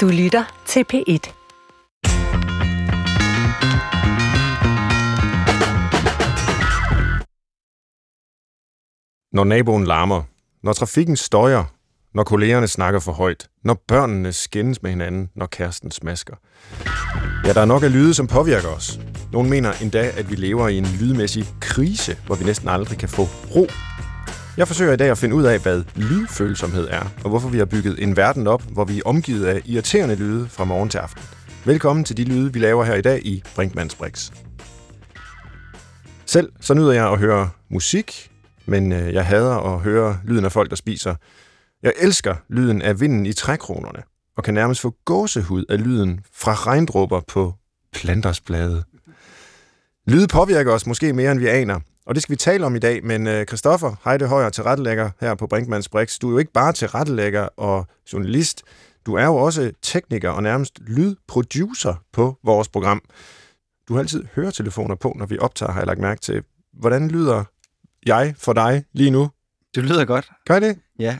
Du lytter til P1. Når naboen larmer, når trafikken støjer, når kollegerne snakker for højt, når børnene skændes med hinanden, når kæresten smasker. Ja, der er nok af lyde, som påvirker os. Nogle mener endda, at vi lever i en lydmæssig krise, hvor vi næsten aldrig kan få ro. Jeg forsøger i dag at finde ud af, hvad lydfølsomhed er, og hvorfor vi har bygget en verden op, hvor vi er omgivet af irriterende lyde fra morgen til aften. Velkommen til de lyde, vi laver her i dag i Brinkmanns Brix. Selv så nyder jeg at høre musik, men øh, jeg hader at høre lyden af folk, der spiser. Jeg elsker lyden af vinden i trækronerne, og kan nærmest få gåsehud af lyden fra regndråber på planters blade. Lyde påvirker os måske mere, end vi aner, og det skal vi tale om i dag, men øh, Christoffer Heide Højer, tilrettelægger her på Brinkmanns Brix, du er jo ikke bare tilrettelægger og journalist, du er jo også tekniker og nærmest lydproducer på vores program. Du har altid høretelefoner på, når vi optager, har jeg lagt mærke til. Hvordan lyder jeg for dig lige nu? Du lyder godt. Gør det? Ja,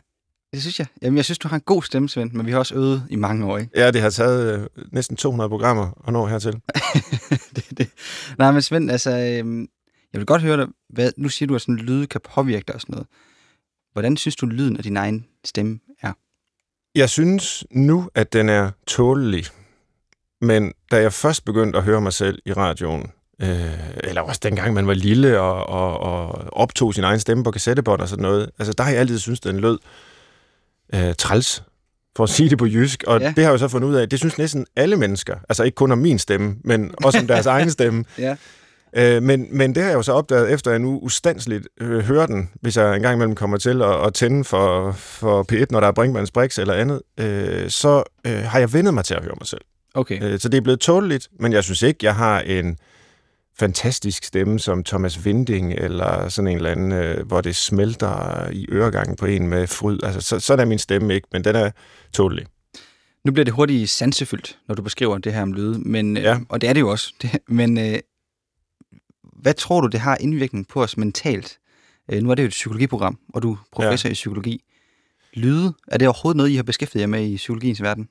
det synes jeg. Jamen, jeg synes, du har en god stemme, Svend, men vi har også øvet i mange år, ikke? Ja, det har taget øh, næsten 200 programmer at nå hertil. det, det. Nej, men Svend, altså, øhm, jeg vil godt høre dig, hvad, nu siger du, at sådan lyde kan påvirke dig og sådan noget. Hvordan synes du, lyden af din egen stemme er? Jeg synes nu, at den er tålelig. Men da jeg først begyndte at høre mig selv i radioen, øh, eller også dengang man var lille og, og, og optog sin egen stemme på kassettebånd og sådan noget, altså der har jeg altid syntes, den lød øh, træls, for at sige det på jysk. Og ja. det har jeg jo så fundet ud af, det synes næsten alle mennesker, altså ikke kun om min stemme, men også om deres egen stemme. Ja. Øh, men, men det har jeg jo så opdaget, efter jeg nu ustandsligt øh, hører den, hvis jeg engang imellem kommer til at, at tænde for, for P1, når der er Brinkmanns Brix eller andet, øh, så øh, har jeg vendet mig til at høre mig selv. Okay. Øh, så det er blevet tåleligt, men jeg synes ikke, jeg har en fantastisk stemme som Thomas Winding, eller sådan en eller anden, øh, hvor det smelter i øregangen på en med fryd. Altså, så, sådan er min stemme ikke, men den er tålelig. Nu bliver det hurtigt sansefyldt, når du beskriver det her om lyde, men, øh, Ja. og det er det jo også. Det, men øh, hvad tror du, det har indvirkning på os mentalt? Øh, nu er det jo et psykologiprogram, og du er professor ja. i psykologi. Lyde, er det overhovedet noget, I har beskæftiget jer med i psykologiens verden?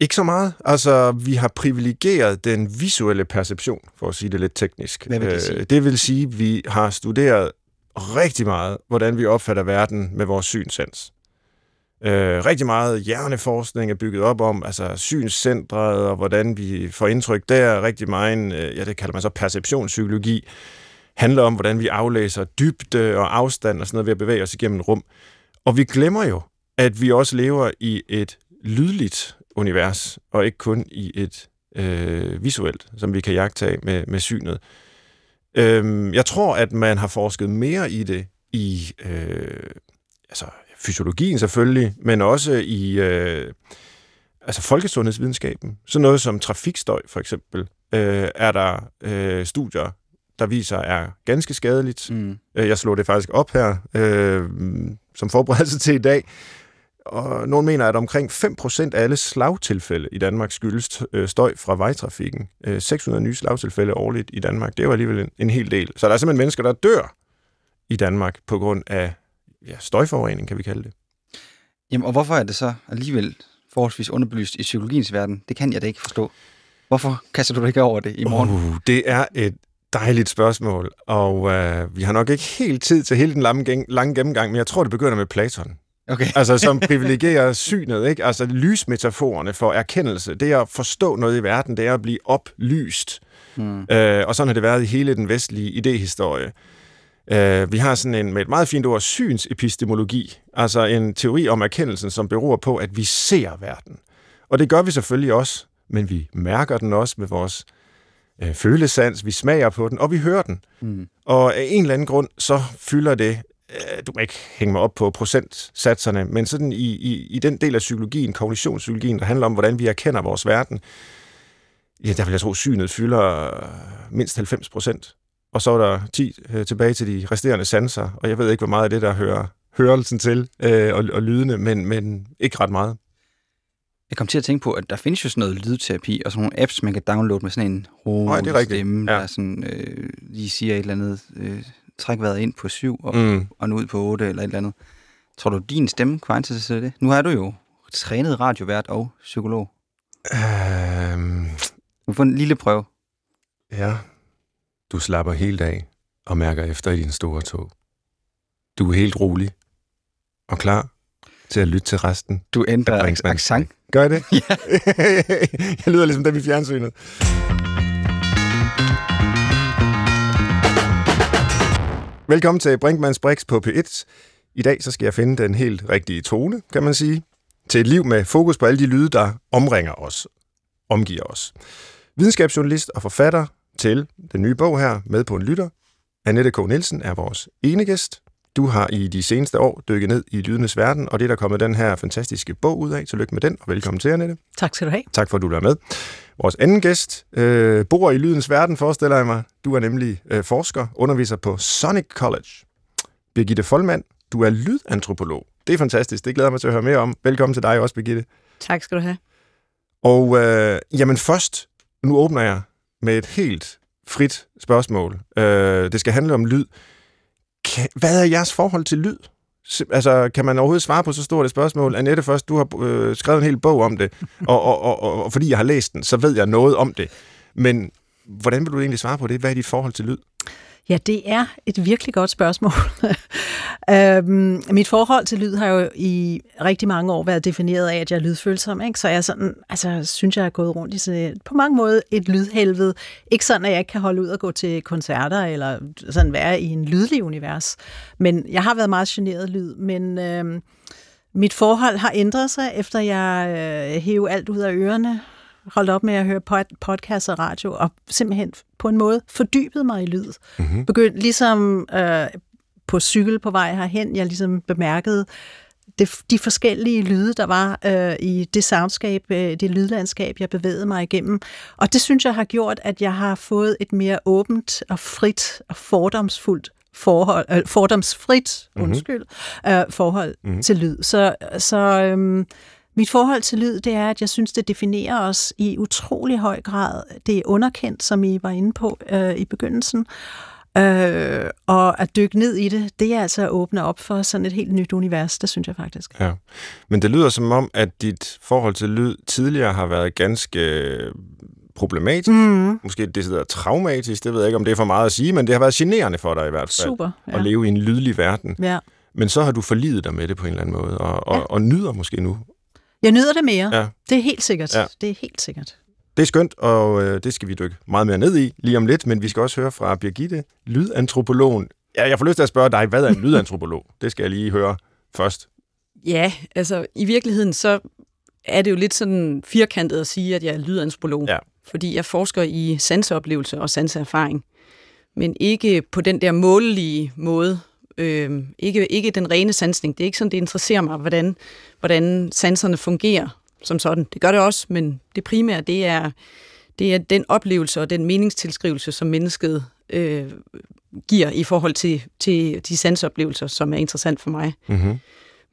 Ikke så meget. Altså, vi har privilegeret den visuelle perception, for at sige det lidt teknisk. Hvad vil det sige? Øh, det vil sige, at vi har studeret rigtig meget, hvordan vi opfatter verden med vores synssens. Øh, rigtig meget hjerneforskning er bygget op om, altså synscentret og hvordan vi får indtryk der. Rigtig meget, øh, ja, det kalder man så perceptionspsykologi, handler om, hvordan vi aflæser dybde og afstand og sådan noget ved at bevæge os igennem rum. Og vi glemmer jo, at vi også lever i et lydligt univers, og ikke kun i et øh, visuelt, som vi kan jagtage med, med synet. Øhm, jeg tror, at man har forsket mere i det i øh, altså, fysiologien selvfølgelig, men også i øh, altså folkesundhedsvidenskaben. Sådan noget som trafikstøj for eksempel, øh, er der øh, studier, der viser er ganske skadeligt. Mm. Øh, Jeg slog det faktisk op her øh, som forberedelse til i dag. Og nogen mener, at omkring 5% af alle slagtilfælde i Danmark skyldes øh, støj fra vejtrafikken. Øh, 600 nye slagtilfælde årligt i Danmark. Det er jo alligevel en, en hel del. Så der er simpelthen mennesker, der dør i Danmark på grund af ja, støjforurening, kan vi kalde det. Jamen, og hvorfor er det så alligevel forholdsvis underbelyst i psykologiens verden? Det kan jeg da ikke forstå. Hvorfor kaster du dig ikke over det i morgen? Uh, det er et dejligt spørgsmål, og øh, vi har nok ikke helt tid til hele den lange, lange gennemgang, men jeg tror, det begynder med Platon. Okay. Altså, som privilegerer synet, ikke? Altså, lysmetaforerne for erkendelse, det er at forstå noget i verden, det er at blive oplyst. Mm. Øh, og sådan har det været i hele den vestlige idehistorie. Øh, vi har sådan en, med et meget fint ord, synsepistemologi, altså en teori om erkendelsen, som beror på, at vi ser verden. Og det gør vi selvfølgelig også, men vi mærker den også med vores øh, følesans, vi smager på den, og vi hører den. Mm. Og af en eller anden grund, så fylder det, øh, du må ikke hænge mig op på procentsatserne, men sådan i, i, i den del af psykologien, kognitionspsykologien, der handler om, hvordan vi erkender vores verden, ja, der vil jeg tro, synet fylder øh, mindst 90 procent. Og så er der 10 øh, tilbage til de resterende sanser, og jeg ved ikke, hvor meget af det, der hører hørelsen til, øh, og, og lydene, men, men ikke ret meget. Jeg kom til at tænke på, at der findes jo sådan noget lydterapi, og sådan nogle apps, man kan downloade med sådan en rolig stemme, Ja. der sådan, øh, lige siger et eller andet, øh, træk vejret ind på syv, og, Mm. og nu ud på otte, eller et eller andet. Tror du, din stemme kunne til det? Nu er du jo trænet radiovært og psykolog. Øhm, Du får en lille prøve. ja. Du slapper helt af og mærker efter i din store tog. Du er helt rolig og klar til at lytte til resten. Du ændrer accent. Gør jeg det? Ja. jeg lyder ligesom dem i fjernsynet. Velkommen til Brinkmanns Brix på P1. I dag så skal jeg finde den helt rigtige tone, kan man sige, til et liv med fokus på alle de lyde, der omringer os, omgiver os. Videnskabsjournalist og forfatter til den nye bog her, Med på en lytter. Annette K. Nielsen er vores ene gæst. Du har i de seneste år dykket ned i lydenes verden, og det er der kommet den her fantastiske bog ud af. Tillykke med den, og velkommen til, Annette. Tak skal du have. Tak for, at du er med. Vores anden gæst øh, bor i lydens verden, forestiller jeg mig. Du er nemlig øh, forsker, underviser på Sonic College. Birgitte Folmand, du er lydantropolog. Det er fantastisk, det glæder jeg mig til at høre mere om. Velkommen til dig også, Birgitte. Tak skal du have. Og øh, jamen først, nu åbner jeg med et helt frit spørgsmål. Øh, det skal handle om lyd. Kan, hvad er jeres forhold til lyd? Altså, kan man overhovedet svare på så stort et spørgsmål? Annette først, du har øh, skrevet en hel bog om det, og, og, og, og, og fordi jeg har læst den, så ved jeg noget om det. Men hvordan vil du egentlig svare på det? Hvad er dit forhold til lyd? Ja, det er et virkelig godt spørgsmål. øhm, mit forhold til lyd har jo i rigtig mange år været defineret af, at jeg er lydfølsom. Ikke? Så jeg sådan, altså, synes, jeg er gået rundt i sådan et, på mange måder et lydhelvede. Ikke sådan, at jeg ikke kan holde ud og gå til koncerter, eller sådan være i en lydlig univers. Men jeg har været meget generet af lyd, men... Øhm, mit forhold har ændret sig, efter jeg øh, hævde alt ud af ørerne, holdt op med at høre pod- podcast og radio, og simpelthen på en måde fordybet mig i lyd. Mm-hmm. Begyndte ligesom øh, på cykel på vej herhen, jeg ligesom bemærkede det, de forskellige lyde, der var øh, i det soundscape, øh, det lydlandskab, jeg bevægede mig igennem. Og det synes jeg har gjort, at jeg har fået et mere åbent og frit og fordomsfuldt forhold, øh, fordomsfrit, Mhm. undskyld, øh, forhold Mhm. til lyd. Så, så øhm, mit forhold til lyd, det er, at jeg synes, det definerer os i utrolig høj grad. Det er underkendt, som I var inde på øh, i begyndelsen. Øh, og at dykke ned i det, det er altså at åbne op for sådan et helt nyt univers, det synes jeg faktisk. Ja. Men det lyder som om, at dit forhold til lyd tidligere har været ganske øh, problematisk. Mm, Måske det hedder traumatisk, det ved jeg ikke, om det er for meget at sige, men det har været generende for dig i hvert fald. super. At Ja. leve i en lydlig verden. Ja. Men så har du forlidet dig med det på en eller anden måde, og, og, Ja. og nyder måske nu. Jeg nyder det mere. Ja. Det er helt sikkert. Ja. Det er helt sikkert. Det er skønt, og øh, det skal vi dykke meget mere ned i lige om lidt, men vi skal også høre fra Birgitte, lydantropologen. Ja, jeg får lyst til at spørge dig, hvad er en lydantropolog? det skal jeg lige høre først. Ja, altså i virkeligheden så er det jo lidt sådan firkantet at sige, at jeg er lydantropolog. Ja. Fordi jeg forsker i sanseoplevelse og sanseerfaring. Men ikke på den der målelige måde. Øh, ikke, ikke den rene sansning. Det er ikke sådan, det interesserer mig, hvordan, hvordan sanserne fungerer som sådan. Det gør det også, men det primære, det er, det er den oplevelse og den meningstilskrivelse, som mennesket øh, giver i forhold til, til de sansoplevelser, som er interessant for mig. Mm-hmm.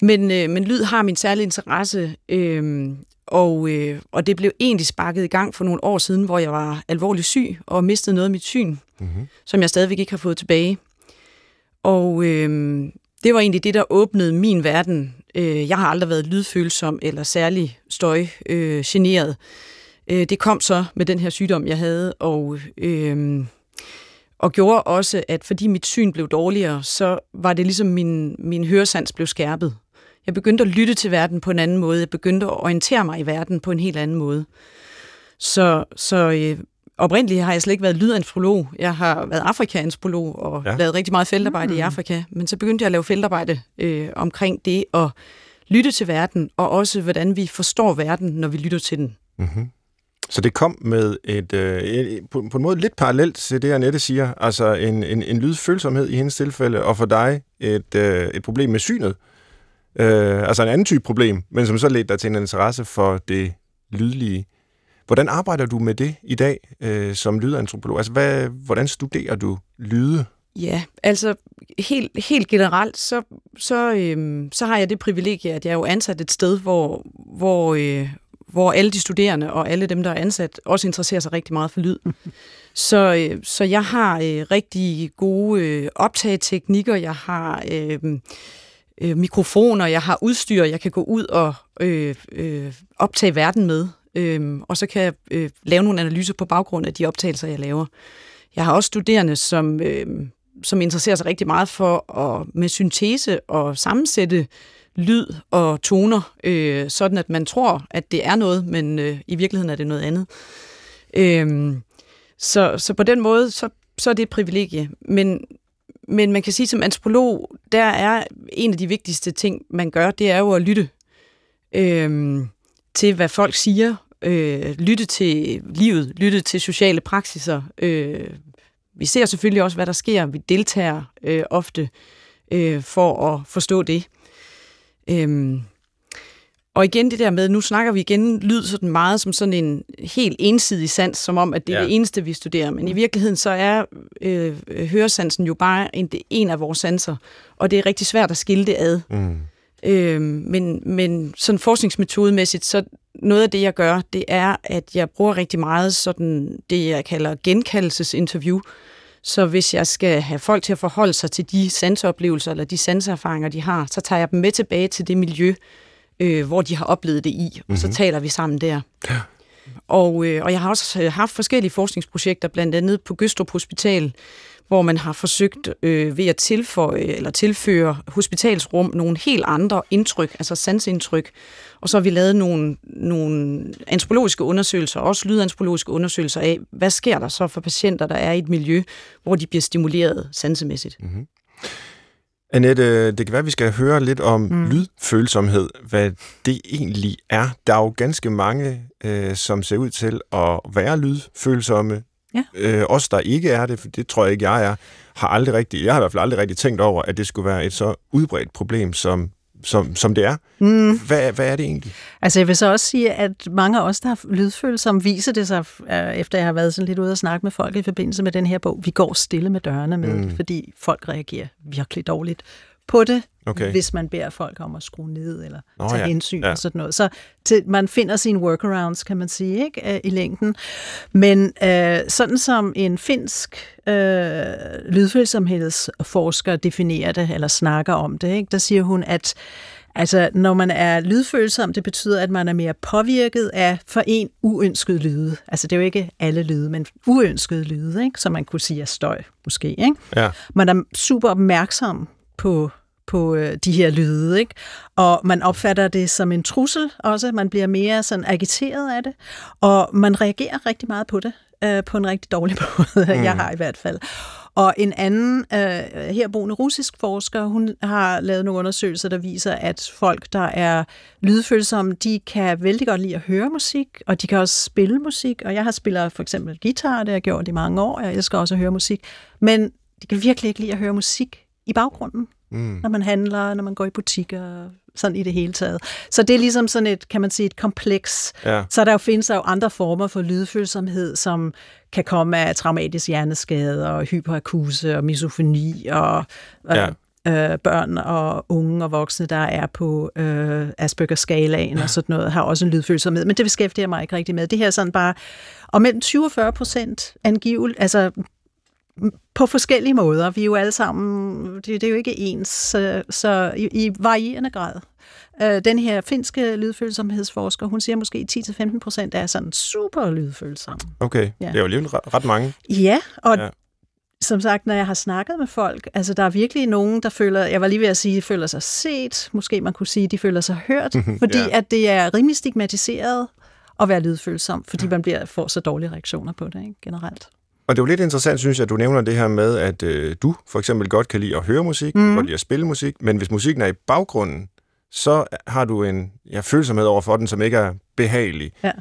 Men, øh, men lyd har min særlige interesse, øh, og, øh, og det blev egentlig sparket i gang for nogle år siden, hvor jeg var alvorligt syg og mistede noget af mit syn, Mm-hmm. som jeg stadigvæk ikke har fået tilbage. Og øh, det var egentlig det, der åbnede min verden. Øh, jeg har aldrig været lydfølsom eller særlig støj øh, generet. Øh, det kom så med den her sygdom, jeg havde, og, øh, og gjorde også, at fordi mit syn blev dårligere, så var det ligesom min, min høresans blev skærpet. Jeg begyndte at lytte til verden på en anden måde. Jeg begyndte at orientere mig i verden på en helt anden måde. Så, så øh, oprindeligt har jeg slet ikke været lydantropolog. Jeg har været afrikaantropolog og Ja. lavet rigtig meget feltarbejde mm. i Afrika. Men så begyndte jeg at lave feltarbejde øh, omkring det at lytte til verden, og også hvordan vi forstår verden, når vi lytter til den. Mm-hmm. Så det kom med et, øh, et på, på en måde lidt parallelt til det, Annette siger, altså en, en, en lydfølsomhed i hendes tilfælde, og for dig et, øh, et problem med synet. Øh, altså en anden type problem, men som så ledte dig til en interesse for det lydlige. Hvordan arbejder du med det i dag øh, som lydantropolog? Altså hvad, hvordan studerer du lyde? Ja, altså helt, helt generelt, så, så, øhm, så har jeg det privilegie, at jeg er jo ansat et sted, hvor, hvor, øh, hvor alle de studerende og alle dem, der er ansat, også interesserer sig rigtig meget for lyd. Så, øh, så jeg har øh, rigtig gode øh, optageteknikker, jeg har øh, øh, mikrofoner, jeg har udstyr, jeg kan gå ud og øh, øh, optage verden med øh, og så kan jeg øh, lave nogle analyser på baggrund af de optagelser, jeg laver. Jeg har også studerende, som, øh, som interesserer sig rigtig meget for at med syntese og sammensætte lyd og toner, øh, sådan at man tror, at det er noget, men øh, i virkeligheden er det noget andet. Øh, så, så på den måde, så, så er det et privilegie. Men, men man kan sige, som antropolog, der er en af de vigtigste ting, man gør, det er jo at lytte øh, til, hvad folk siger, øh, lytte til livet, lytte til sociale praksiser. Øh, vi ser selvfølgelig også, hvad der sker. Vi deltager øh, ofte øh, for at forstå det. Øh, og igen det der med, nu snakker vi igen lyd sådan meget som sådan en helt ensidig sans, som om, at det er ja. det eneste, vi studerer. Men i virkeligheden så er øh, høresansen jo bare en, en af vores sanser, og det er rigtig svært at skille det ad. Mm. Øh, men, men sådan forskningsmetodemæssigt, så noget af det, jeg gør, det er, at jeg bruger rigtig meget sådan det, jeg kalder genkaldelsesinterview. Så hvis jeg skal have folk til at forholde sig til de sanseoplevelser eller de sanseerfaringer, de har, så tager jeg dem med tilbage til det miljø, øh, hvor de har oplevet det i, og mm-hmm. så mhm. taler vi sammen der. Ja. Og, øh, og jeg har også øh, haft forskellige forskningsprojekter, blandt andet på Gøstrup Hospital, hvor man har forsøgt øh, ved at tilføje eller tilføre hospitalsrum nogle helt andre indtryk, altså sansindtryk. Og så har vi lavet nogle, nogle antropologiske undersøgelser, også lydantropologiske undersøgelser af, hvad sker der så for patienter, der er i et miljø, hvor de bliver stimuleret sansemæssigt. Mm-hmm. Annette, det kan være, at vi skal høre lidt om mm. lydfølsomhed, hvad det egentlig er. Der er jo ganske mange, øh, som ser ud til at være lydfølsomme. Ja. Øh, os, der ikke er det, for det tror jeg ikke, jeg er, har aldrig rigtig, jeg har i hvert fald aldrig rigtig tænkt over, at det skulle være et så udbredt problem, som som, som det er. Mm. Hvad, hvad er det egentlig? Altså jeg vil så også sige, at mange af os, der har lydfølsomme, viser det sig, øh, efter jeg har været sådan lidt ude og snakke med folk i forbindelse med den her bog, vi går stille med dørene med, mm. fordi folk reagerer virkelig dårligt på det, okay. hvis man beder folk om at skrue ned eller Nå, tage ja. hensyn ja. og sådan noget. Så til, man finder sine workarounds, kan man sige, ikke, øh, i længden. Men øh, sådan som en finsk øh, lydfølsomhedsforsker definerer det, eller snakker om det, ikke, der siger hun, at Altså, når man er lydfølsom, det betyder, at man er mere påvirket af for en uønsket lyde. Altså, det er jo ikke alle lyde, men uønsket lyde, ikke? som man kunne sige er støj, måske. Ikke? Ja. Man er super opmærksom på på øh, de her lyde, ikke? Og man opfatter det som en trussel også. Man bliver mere sådan agiteret af det, og man reagerer rigtig meget på det øh, på en rigtig dårlig måde. Mm. Jeg har i hvert fald. Og en anden øh, herboende russisk forsker, hun har lavet nogle undersøgelser, der viser, at folk, der er lydfølsomme, de kan vældig godt lide at høre musik, og de kan også spille musik. Og jeg har spillet for eksempel guitar, det har jeg gjort i mange år, jeg elsker også at høre musik. Men de kan virkelig ikke lide at høre musik i baggrunden mm. når man handler, når man går i butikker, sådan i det hele taget. Så det er ligesom sådan et, kan man sige, et kompleks. Ja. Så der jo findes der jo andre former for lydfølsomhed, som kan komme af traumatisk hjerneskade og hyperakuse og misofoni og ja. øh, børn og unge og voksne, der er på øh, Asperger-skalaen ja. og sådan noget, har også en lydfølsomhed. Men det beskæftiger mig ikke rigtig med. Det her er sådan bare, og mellem 20 og 40 procent angiveligt, altså på forskellige måder. Vi er jo alle sammen, det, det er jo ikke ens, så, så i, i varierende grad. Øh, den her finske lydfølsomhedsforsker, hun siger måske 10-15 procent er sådan super lydfølsomme. Okay, ja. det er jo alligevel ret, ret mange. Ja, og ja. som sagt, når jeg har snakket med folk, altså der er virkelig nogen, der føler, jeg var lige ved at sige, føler sig set, måske man kunne sige, de føler sig hørt, fordi ja. at det er rimelig stigmatiseret at være lydfølsom, fordi man bliver, får så dårlige reaktioner på det ikke, generelt. Og det er jo lidt interessant, synes jeg, at du nævner det her med, at øh, du for eksempel godt kan lide at høre musik, mm. godt lide at spille musik, men hvis musikken er i baggrunden, så har du en ja, følsomhed over for den, som ikke er behagelig. Ja.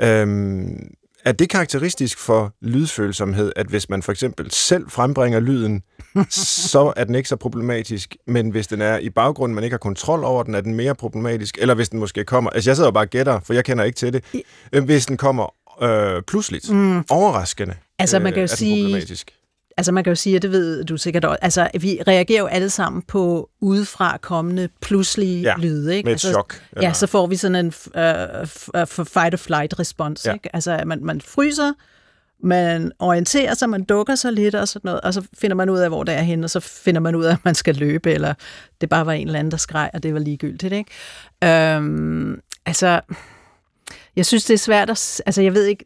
Øhm, er det karakteristisk for lydfølsomhed, at hvis man for eksempel selv frembringer lyden, så er den ikke så problematisk, men hvis den er i baggrunden, man ikke har kontrol over den, er den mere problematisk, eller hvis den måske kommer, altså jeg sidder bare og gætter, for jeg kender ikke til det, øh, hvis den kommer øh, pludseligt, mm. overraskende, Altså man kan jo øh, sige, altså man kan jo sige, at det ved du sikkert også, altså vi reagerer jo alle sammen på udefra kommende pludselige ja, lyde. Ikke? med et altså, chok. Eller? Ja, så får vi sådan en uh, fight-or-flight-respons. Ja. Ikke? Altså man, man fryser, man orienterer sig, man dukker sig lidt og sådan noget, og så finder man ud af, hvor det er henne, og så finder man ud af, at man skal løbe, eller det bare var en eller anden, der skreg, og det var ligegyldigt. Ikke? Øhm, altså, Jeg synes, det er svært at... Altså, jeg ved ikke,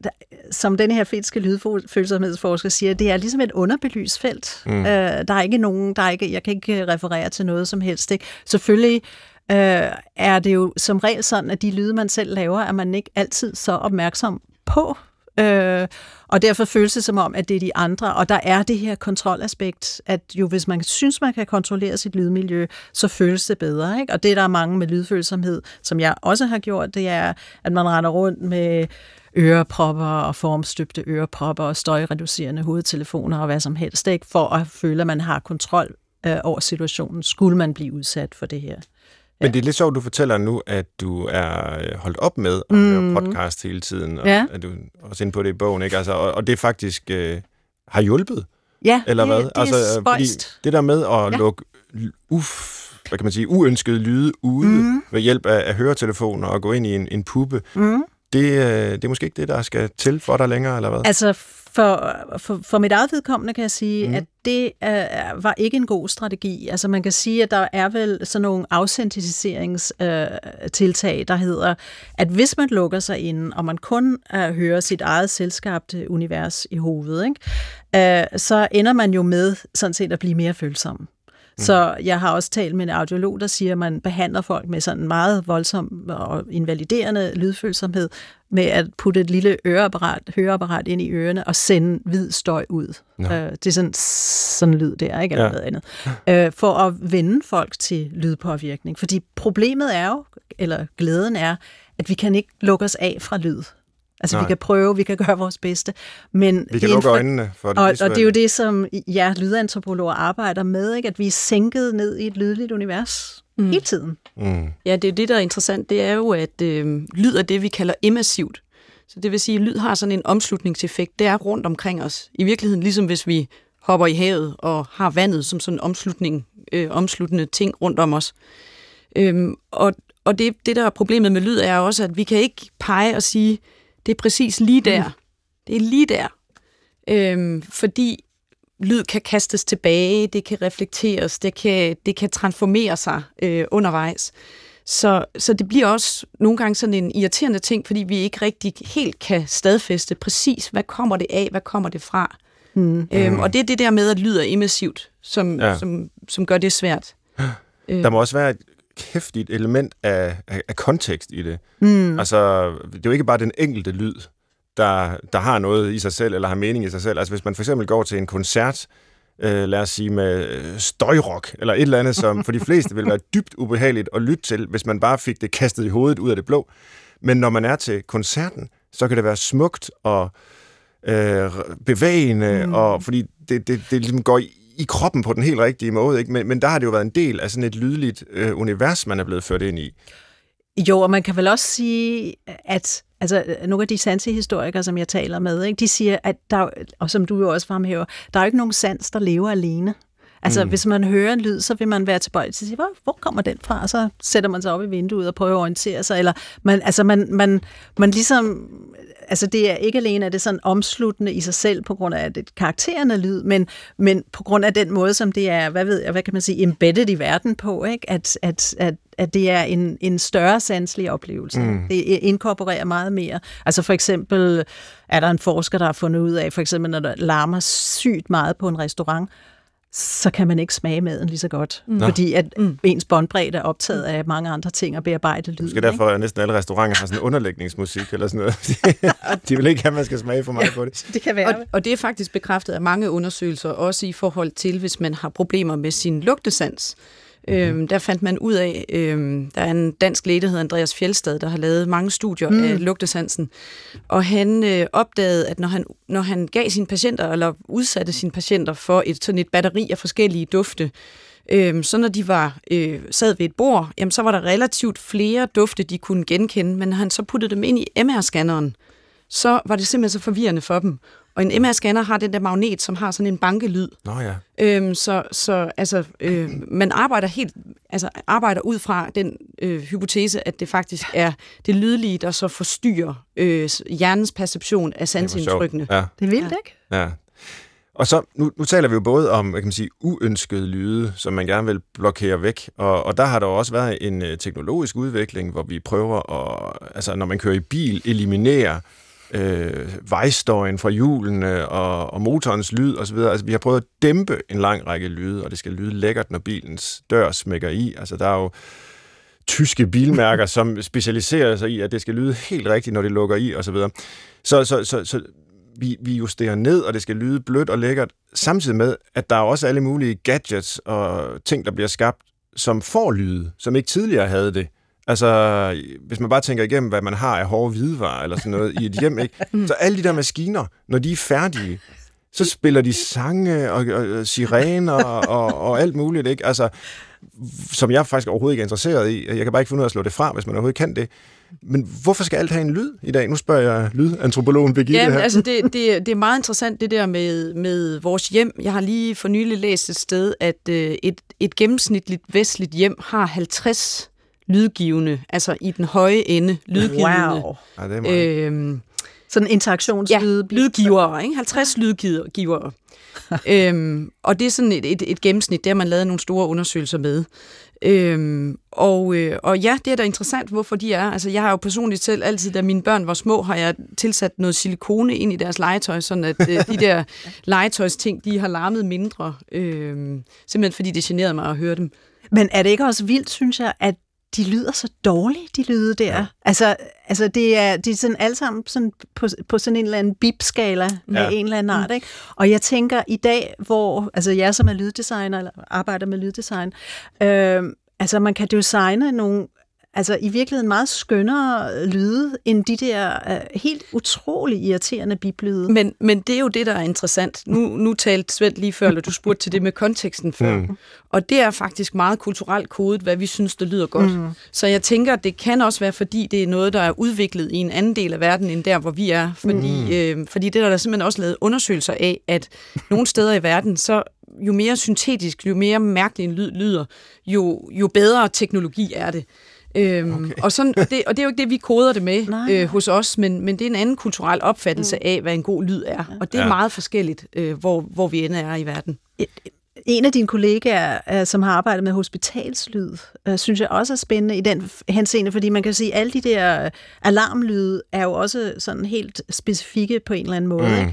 som den her finske lydfølsomhedsforsker siger, det er ligesom et underbelyst felt. Mm. Øh, der er ikke nogen... Der er ikke, jeg kan ikke referere til noget som helst. Ikke? Selvfølgelig øh, er det jo som regel sådan, at de lyde, man selv laver, er man ikke altid så opmærksom på. Øh, og derfor føles det som om, at det er de andre. Og der er det her kontrolaspekt, at jo hvis man synes, man kan kontrollere sit lydmiljø, så føles det bedre. Ikke? Og det, der er mange med lydfølsomhed, som jeg også har gjort, det er, at man render rundt med ørepropper og formstøbte ørepropper og støjreducerende hovedtelefoner og hvad som helst, ikke? for at føle, at man har kontrol øh, over situationen, skulle man blive udsat for det her. Men det er lidt sjovt, du fortæller nu, at du er øh, holdt op med at mm. høre podcast hele tiden, og Ja. at du er også inde på det i bogen, ikke? Altså, og, og det faktisk øh, har hjulpet, Ja, eller det, hvad? det altså, er øh, fordi spøjst. det der med at Ja. lukke l- uf, hvad kan man sige, uønskede lyde ude Mhm. ved hjælp af, af høretelefoner og gå ind i en, en puppe, Mm. det, øh, det er måske ikke det, der skal til for dig længere, eller hvad? Altså, for, for, for mit eget vedkommende kan jeg sige, mm. at det uh, var ikke en god strategi. Altså, man kan sige, at der er vel sådan nogle afsentiseringstiltag, der hedder, at hvis man lukker sig ind, og man kun uh, hører sit eget selskabte univers i hovedet, ikke? Uh, så ender man jo med sådan set at blive mere følsom. Så jeg har også talt med en audiolog, der siger, at man behandler folk med sådan meget voldsom og invaliderende lydfølsomhed med at putte et lille øreapparat, høreapparat ind i ørerne og sende hvid støj ud. Nå. Øh, det er sådan sådan lyd der, ikke? Eller Ja. noget andet. Øh, for at vende folk til lydpåvirkning. Fordi problemet er jo, eller glæden er, at vi kan ikke lukke os af fra lyd. Altså, Nej. Vi kan prøve, vi kan gøre vores bedste, men... Vi kan lukke for- øjnene for det og, og det er jo det, som ja, lydantropologer arbejder med, ikke? at vi er sænket ned i et lydligt univers mm. hele tiden. Mm. Ja, det er det, der er interessant. Det er jo, at øh, lyd er det, vi kalder emassivt. Så det vil sige, at lyd har sådan en omslutningseffekt. Det er rundt omkring os. I virkeligheden, ligesom hvis vi hopper i havet og har vandet som sådan en omslutning, øh, omsluttende ting rundt om os. Øhm, og og det, det, der er problemet med lyd, er også, at vi kan ikke pege og sige, det er præcis lige der. Mm. Det er lige der. Øhm, fordi lyd kan kastes tilbage, det kan reflekteres, det kan, det kan transformere sig øh, undervejs. Så, så det bliver også nogle gange sådan en irriterende ting, fordi vi ikke rigtig helt kan stadfæste præcis, hvad kommer det af, hvad kommer det fra. Mm. Øhm, og det er det der med, at lyd er emassivt, som, ja. Som, som gør det svært. Der må også være et kæftigt element af, af, af kontekst i det. Mm. Altså, det er jo ikke bare den enkelte lyd, der, der har noget i sig selv, eller har mening i sig selv. Altså, hvis man for eksempel går til en koncert, øh, lad os sige med øh, støjrock, eller et eller andet, som for de fleste vil være dybt ubehageligt at lytte til, hvis man bare fik det kastet i hovedet ud af det blå. Men når man er til koncerten, så kan det være smukt og øh, bevægende, mm. og fordi det, det, det ligesom går i, kroppen på den helt rigtige måde. Ikke? Men, men der har det jo været en del af sådan et lydligt øh, univers, man er blevet ført ind i. Jo, og man kan vel også sige, at altså, nogle af de sansehistorikere, som jeg taler med, ikke, de siger, at der, og som du jo også fremhæver, der er jo ikke nogen sans, der lever alene. Altså, mm. hvis man hører en lyd, så vil man være tilbøjelig til at sige, hvor, hvor kommer den fra? Og så sætter man sig op i vinduet og prøver at orientere sig. Eller man, altså, man, man, man ligesom, altså, det er ikke alene, at det sådan omsluttende i sig selv, på grund af det karakteren af lyd, men, men på grund af den måde, som det er, hvad ved jeg, hvad kan man sige, embedded i verden på, ikke? At, at, at, at det er en, en større sanselig oplevelse. Mm. Det inkorporerer meget mere. Altså for eksempel er der en forsker, der har fundet ud af, for eksempel når der larmer sygt meget på en restaurant, så kan man ikke smage maden lige så godt. Mm. Fordi at mm. ens båndbredde er optaget af mange andre ting og bearbejde lyden. Måske derfor, at næsten alle restauranter har sådan underlægningsmusik eller sådan noget. De vil ikke have, at man skal smage for meget på det. ikke? Det kan være. Og, og det er faktisk bekræftet af mange undersøgelser, også i forhold til, hvis man har problemer med sin lugtesans. Mm-hmm. Øhm, der fandt man ud af, øhm, der er en dansk læge, der hedder Andreas Fjeldstad, der har lavet mange studier mm. af lugtesansen. Og han øh, opdagede, at når han, når han gav sine patienter, eller udsatte sine patienter for et, sådan et batteri af forskellige dufte, Øhm, så når de var øh, sad ved et bord, jamen, så var der relativt flere dufte, de kunne genkende, men når han så puttede dem ind i MR-scanneren, så var det simpelthen så forvirrende for dem. Og en MR-scanner har den der magnet, som har sådan en bankelyd. Nå ja. Øhm, så så altså, øh, man arbejder helt altså, arbejder ud fra den øh, hypotese, at det faktisk er det lydlige, der så forstyrrer øh, hjernens perception af sansindtrykkene. Ja, Det er vildt, ikke? ja. Og så, nu, nu taler vi jo både om, hvad kan man sige, uønskede lyde, som man gerne vil blokere væk, og, og der har der også været en uh, teknologisk udvikling, hvor vi prøver at, altså når man kører i bil, eliminere øh, vejstøjen fra hjulene og, og motorens lyd osv. Altså, vi har prøvet at dæmpe en lang række lyde, og det skal lyde lækkert, når bilens dør smækker i. Altså, der er jo tyske bilmærker, som specialiserer sig i, at det skal lyde helt rigtigt, når det lukker i osv. Så, så, så, så, så vi, vi justerer ned, og det skal lyde blødt og lækkert, samtidig med, at der er også alle mulige gadgets og ting, der bliver skabt, som får lyde, som ikke tidligere havde det. Altså, hvis man bare tænker igennem, hvad man har af hårde hvidevarer eller sådan noget i et hjem, ikke? så alle de der maskiner, når de er færdige, så spiller de sange og, og, og sirener og, og alt muligt, ikke? Altså, som jeg faktisk overhovedet ikke er interesseret i. Jeg kan bare ikke finde ud af at slå det fra, hvis man overhovedet kan det. Men hvorfor skal alt have en lyd i dag? Nu spørger jeg lydantropologen Birgitte ja, her. altså det, det, det er meget interessant det der med, med vores hjem. Jeg har lige for nylig læst et sted, at øh, et, et gennemsnitligt vestligt hjem har 50 lydgivende, altså i den høje ende lydgivende. Wow. Ja, det er meget. Øhm, Sådan interaktionslyde. Ja, lydgivere, ikke? 50 lydgivere. øhm, og det er sådan et, et, et gennemsnit, der har man lavet nogle store undersøgelser med. Øhm, og, øh, og ja, det er da interessant, hvorfor de er. Altså, jeg har jo personligt selv altid, da mine børn var små, har jeg tilsat noget silikone ind i deres legetøj, sådan at øh, de der legetøjsting, de har larmet mindre. Øhm, simpelthen fordi det generede mig at høre dem. Men er det ikke også vildt, synes jeg, at de lyder så dårligt, de lyde der. Ja. Altså, altså det er, de er sådan alle sammen sådan på, på sådan en eller anden bip-skala med Ja. en eller anden art. Ikke? Og jeg tænker, i dag, hvor altså jeg som er lyddesigner, eller arbejder med lyddesign, øh, altså man kan designe nogle altså i virkeligheden meget skønnere lyde, end de der øh, helt utrolig irriterende biplyde. Men, men det er jo det, der er interessant. Nu, nu talte Svend lige før, eller du spurgte til det med konteksten før. Mm. Og det er faktisk meget kulturelt kodet, hvad vi synes, der lyder godt. Mm. Så jeg tænker, at det kan også være, fordi det er noget, der er udviklet i en anden del af verden, end der, hvor vi er. Fordi, mm. øh, fordi det er der simpelthen også lavet undersøgelser af, at nogle steder i verden, så jo mere syntetisk, jo mere mærkelig en lyd lyder, jo, jo bedre teknologi er det. Øhm, okay. og, sådan, og, det, og det er jo ikke det, vi koder det med Nej, øh, hos os, men, men det er en anden kulturel opfattelse mm. af, hvad en god lyd er. Og det er Ja. meget forskelligt, øh, hvor, hvor vi end er i verden. En af dine kollegaer, øh, som har arbejdet med hospitalslyd, øh, synes jeg også er spændende i den henseende, fordi man kan sige, at alle de der øh, alarmlyde er jo også sådan helt specifikke på en eller anden måde.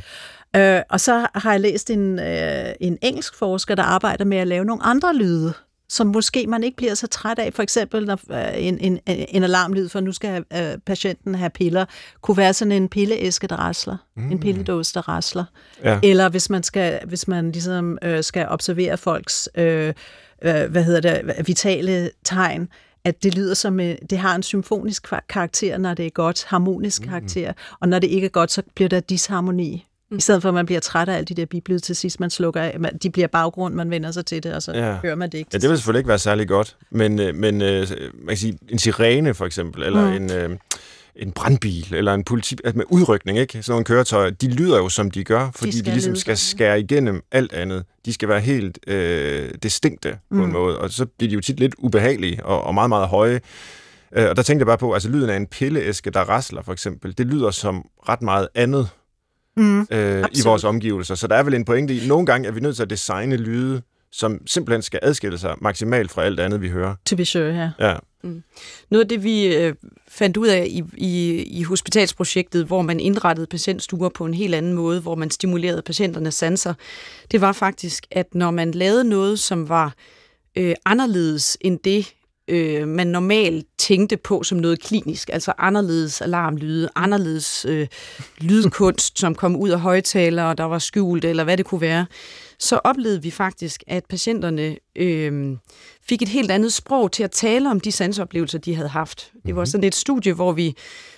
Mm. Øh, og så har jeg læst en, øh, en engelsk forsker, der arbejder med at lave nogle andre lyde, som måske man ikke bliver så træt af. For eksempel når, øh, en, en, en alarmlyd, for nu skal øh, patienten have piller, kunne være sådan en pilleæske, der rasler. Mm. En pilledåse, der rasler. Ja. Eller hvis man skal, hvis man ligesom øh, skal observere folks øh, øh, hvad hedder det, vitale tegn, at det lyder som, øh, det har en symfonisk karakter, når det er godt, harmonisk mm. karakter, og når det ikke er godt, så bliver der disharmoni. I stedet for, at man bliver træt af alle de der biblyde til sidst, man slukker af, man, de bliver baggrund, man vender sig til det, og så Ja. hører man det ikke. Ja, det vil selvfølgelig ikke være særlig godt, men, øh, men øh, man kan sige, en sirene for eksempel, eller mm. en, øh, en brandbil, eller en politi, altså med udrykning, ikke? sådan nogle køretøjer, de lyder jo, som de gør, fordi de, skal de ligesom lyde skal skære igennem alt andet. De skal være helt øh, distinkte på en måde, og så bliver de jo tit lidt ubehagelige og, og meget, meget høje. Øh, og der tænkte jeg bare på, altså lyden af en pilleæske, der rasler for eksempel, det lyder som ret meget andet Mm. øh, i vores omgivelser. Så der er vel en pointe i, nogle gange er vi nødt til at designe lyde, som simpelthen skal adskille sig maksimalt fra alt andet, vi hører. To be sure, ja. Ja. Noget af det, vi øh, fandt ud af i, i, i hospitalsprojektet, hvor man indrettede patientstuer på en helt anden måde, hvor man stimulerede patienternes sanser, det var faktisk, at når man lavede noget, som var øh, anderledes end det, øh, man normalt tænkte på som noget klinisk, altså anderledes alarmlyde, anderledes øh, lydkunst, som kom ud af højtalere, der var skjult, eller hvad det kunne være, så oplevede vi faktisk, at patienterne øh, fik et helt andet sprog til at tale om de sansoplevelser, de havde haft. Det var sådan et studie, hvor vi,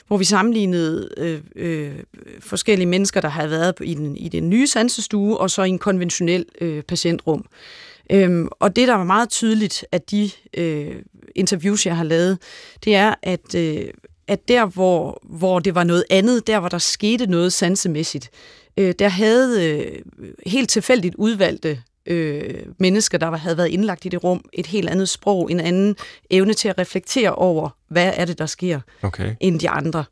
hvor vi sammenlignede øh, øh, forskellige mennesker, der havde været i den, i den nye sansestue, og så i en konventionel øh, patientrum. Øhm, og det, der var meget tydeligt af de øh, interviews, jeg har lavet, det er, at, øh, at der, hvor, hvor det var noget andet, der, hvor der skete noget sansemæssigt, øh, der havde øh, helt tilfældigt udvalgte øh, mennesker, der havde været indlagt i det rum, et helt andet sprog, en anden evne til at reflektere over, hvad er det, der sker, Okay. end de andre.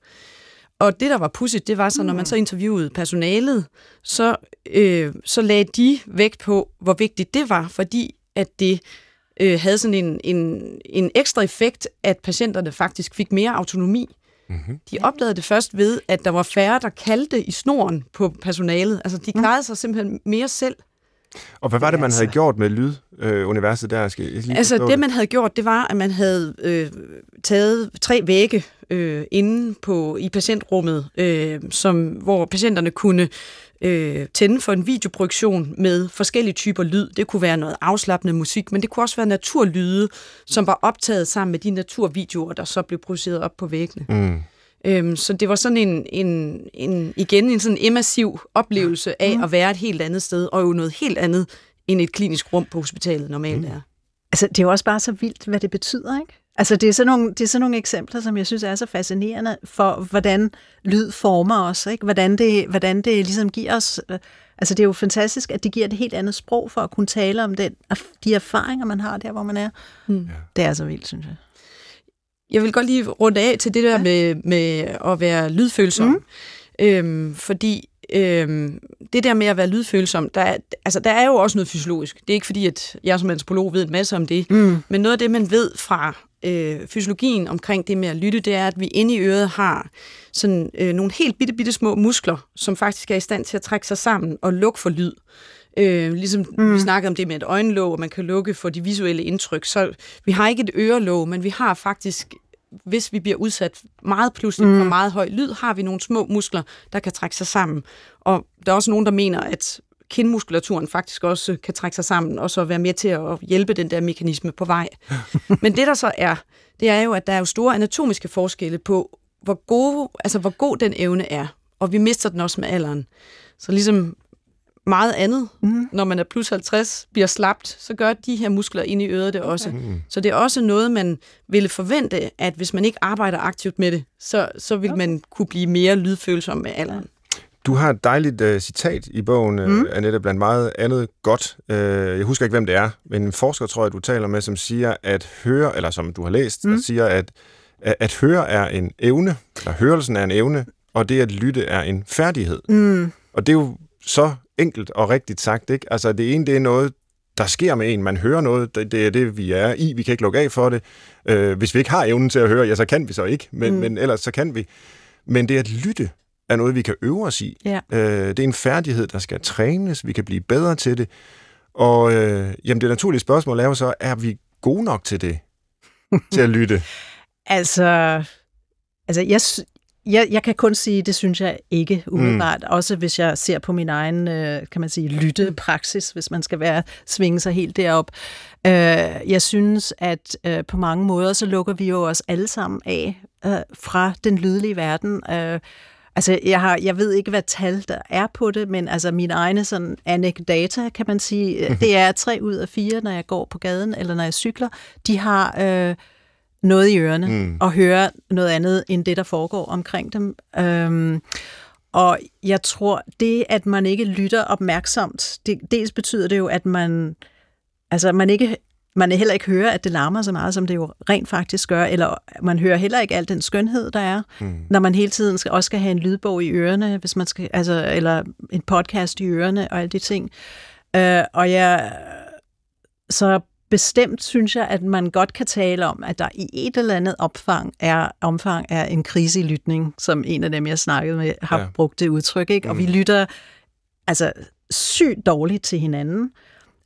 Og det, der var pudsigt, det var så, når man så interviewede personalet, så, øh, så lagde de vægt på, hvor vigtigt det var, fordi at det øh, havde sådan en, en, en ekstra effekt, at patienterne faktisk fik mere autonomi. Mm-hmm. De opdagede det først ved, at der var færre, der kaldte i snoren på personalet. Altså, de klarede sig simpelthen mere selv. Og hvad var det, man Altså. havde gjort med lyduniverset der? Skal jeg lige Altså, forstå det man havde gjort, det var, at man havde øh, taget tre vægge øh, inde på i patientrummet, øh, som, hvor patienterne kunne øh, tænde for en videoprojektion med forskellige typer lyd. Det kunne være noget afslappende musik, men det kunne også være naturlyde, som var optaget sammen med de naturvideoer, der så blev produceret op på væggene. Mm. Øhm, så det var sådan en, en, en igen en sådan immersiv oplevelse af at være et helt andet sted, og jo noget helt andet end et klinisk rum på hospitalet normalt er. Altså, det er jo også bare så vildt, hvad det betyder, ikke? Altså, det er, sådan nogle, det er sådan nogle eksempler, som jeg synes er så fascinerende for, hvordan lyd former os, ikke? Hvordan det, hvordan det ligesom giver os... øh, Altså, det er jo fantastisk, at det giver et helt andet sprog for at kunne tale om den, de erfaringer, man har der, hvor man er. Mm. Det er så vildt, synes jeg. Jeg vil godt lige runde af til det der med, med at være lydfølsom. Mm. Øhm, fordi øhm, det der med at være lydfølsom, der er, altså, der er jo også noget fysiologisk. Det er ikke fordi, at jeg som antropolog ved en masse om det, mm. men noget af det, man ved fra øh, fysiologien omkring det med at lytte, det er, at vi inde i øret har sådan øh, nogle helt bitte, bitte små muskler, som faktisk er i stand til at trække sig sammen og lukke for lyd. Øh, ligesom mm. vi snakkede om det med et øjenlåg, og man kan lukke for de visuelle indtryk. Så vi har ikke et ørelåg, men vi har faktisk, hvis vi bliver udsat meget pludselig mm. for meget høj lyd, har vi nogle små muskler, der kan trække sig sammen. Og der er også nogen, der mener, at kindmuskulaturen faktisk også kan trække sig sammen, og så være med til at hjælpe den der mekanisme på vej. Men det der så er, det er jo, at der er jo store anatomiske forskelle på, hvor, gode, altså hvor god den evne er. Og vi mister den også med alderen. Så ligesom meget andet, mm. når man er plus 50, bliver slapt, så gør de her muskler inde i øret det også. Okay. Så det er også noget, man ville forvente, at hvis man ikke arbejder aktivt med det, så, så vil okay. man kunne blive mere lydfølsom med alderen. Du har et dejligt uh, citat i bogen, uh, mm. Annette, blandt meget andet godt. Uh, jeg husker ikke, hvem det er, men en forsker, tror jeg, du taler med, som siger, at høre, eller som du har læst, mm. der siger, at, at, at høre er en evne, eller hørelsen er en evne, og det at lytte er en færdighed. Mm. Og det er jo så enkelt og rigtigt sagt, ikke? Altså, det ene, det er noget, der sker med en. Man hører noget, det, det er det, vi er i. Vi kan ikke lukke af for det. Øh, hvis vi ikke har evnen til at høre, ja, så kan vi så ikke, men, mm. men ellers så kan vi. Men det at lytte er noget, vi kan øve os i. Ja. Øh, det er en færdighed, der skal trænes. Vi kan blive bedre til det. Og øh, jamen, det naturlige spørgsmål er jo så, er vi gode nok til det? til at lytte? Altså, altså jeg, jeg, jeg kan kun sige, det synes jeg ikke umiddelbart. Mm. Også hvis jeg ser på min egen, øh, kan man sige, lyttepraksis, hvis man skal være svinge sig helt derop. Øh, jeg synes, at øh, på mange måder, så lukker vi jo os alle sammen af øh, fra den lydlige verden. Øh, Altså, jeg, har, jeg ved ikke, hvad tal der er på det, men altså mine egne sådan anekdata, kan man sige, det er tre ud af fire, når jeg går på gaden, eller når jeg cykler, de har øh, noget i ørerne, mm. og hører noget andet, end det, der foregår omkring dem. Øhm, og jeg tror, det, at man ikke lytter opmærksomt, det, dels betyder det jo, at man, altså, man ikke man heller ikke hører, at det larmer så meget, som det jo rent faktisk gør, eller man hører heller ikke al den skønhed, der er, mm. når man hele tiden skal, også skal have en lydbog i ørerne, hvis man skal, altså, eller en podcast i ørerne og alle de ting. Øh, og jeg, så bestemt synes jeg, at man godt kan tale om, at der i et eller andet omfang er, omfang er en krise i lytning, som en af dem, jeg snakkede med, har Ja. brugt det udtryk. Ikke? Og vi lytter altså sygt dårligt til hinanden.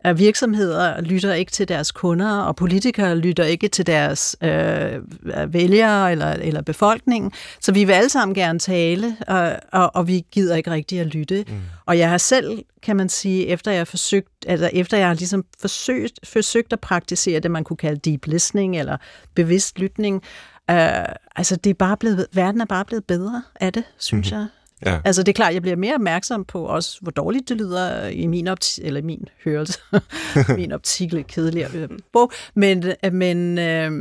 At virksomheder lytter ikke til deres kunder, og politikere lytter ikke til deres øh, vælgere eller, eller befolkningen. Så vi vil alle sammen gerne tale, og, og, og vi gider ikke rigtig at lytte. Mm. Og jeg har selv, kan man sige, efter jeg har forsøgt, altså efter jeg har ligesom forsøgt, forsøgt at praktisere det, man kunne kalde deep listening eller bevidst lytning, øh, altså det er bare blevet, verden er bare blevet bedre af det, synes mm. jeg. Ja. Altså det er klart, jeg bliver mere opmærksom på også, hvor dårligt det lyder i min optik, eller min hørelse. min optik lidt kedelig at høre på. Men, men øh,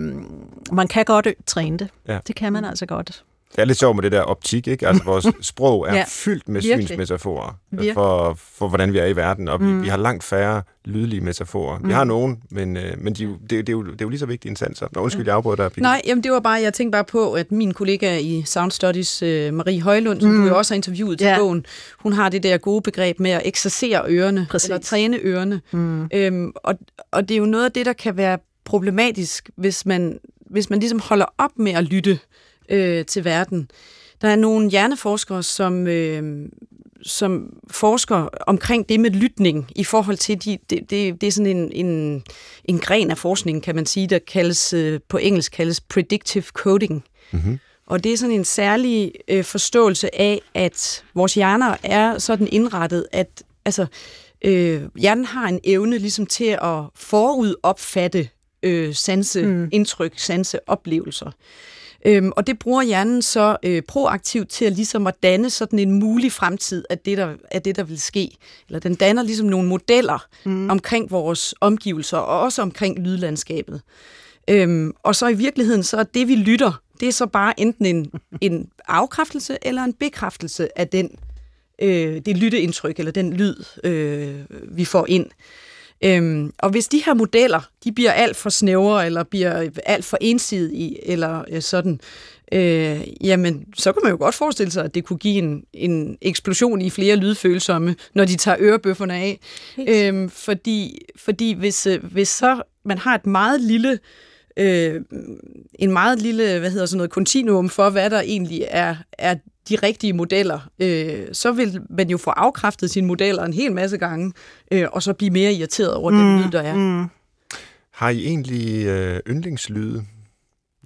man kan godt træne det. Ja. Det kan man altså godt. Det er lidt sjovt med det der optik, ikke? Altså, vores sprog er Ja, fyldt med virkelig. synsmetaforer Virkelig. for, for, hvordan vi er i verden, og vi, Mm. vi har langt færre lydlige metaforer. Vi har nogen, men, øh, men de, det, det, er jo, det er jo lige så vigtigt en sans. Nå, undskyld, jeg afbrød dig. Nej, jamen det var bare, jeg tænkte bare på, at min kollega i Sound Studies, øh, Marie Højlund, som Mm. mm. du jo også har interviewet til Ja. bogen, hun har det der gode begreb med at eksercere ørerne, Præcis. eller træne ørerne. Mm. Øhm, og, og det er jo noget af det, der kan være problematisk, hvis man, hvis man ligesom holder op med at lytte øh, til verden. Der er nogle hjerneforskere, som, øh, som forsker omkring det med lytning i forhold til, de, det, det, det er sådan en, en, en gren af forskning, kan man sige, der kaldes, øh, på engelsk kaldes predictive coding. Mm-hmm. Og det er sådan en særlig øh, forståelse af, at vores hjerner er sådan indrettet, at altså, øh, hjernen har en evne ligesom til at forudopfatte øh, sanse, Mm. mm. indtryk, sanse, oplevelser. Øhm, og det bruger hjernen så øh, proaktivt til at ligesom at danne sådan en mulig fremtid af det, der, af det, der vil ske. Eller den danner ligesom nogle modeller mm. omkring vores omgivelser, og også omkring lydlandskabet. Øhm, og så i virkeligheden, så er det, vi lytter, det er så bare enten en, en afkræftelse eller en bekræftelse af den, øh, det lytteindtryk, eller den lyd, øh, vi får ind. Øhm, og hvis de her modeller, de bliver alt for snævre, eller bliver alt for ensidige, eller øh, sådan, øh, jamen, så kan man jo godt forestille sig, at det kunne give en, en eksplosion i flere lydfølsomme, når de tager ørebøfferne af. Øhm, fordi, fordi hvis, øh, hvis så man har et meget lille øh, en meget lille, hvad hedder sådan noget, kontinuum for, hvad der egentlig er, er de rigtige modeller, øh, så vil man jo få afkræftet sine modeller en hel masse gange, øh, og så blive mere irriteret over mm, den lyd, der er. Mm. Mm. Har I egentlig øh, yndlingslyde?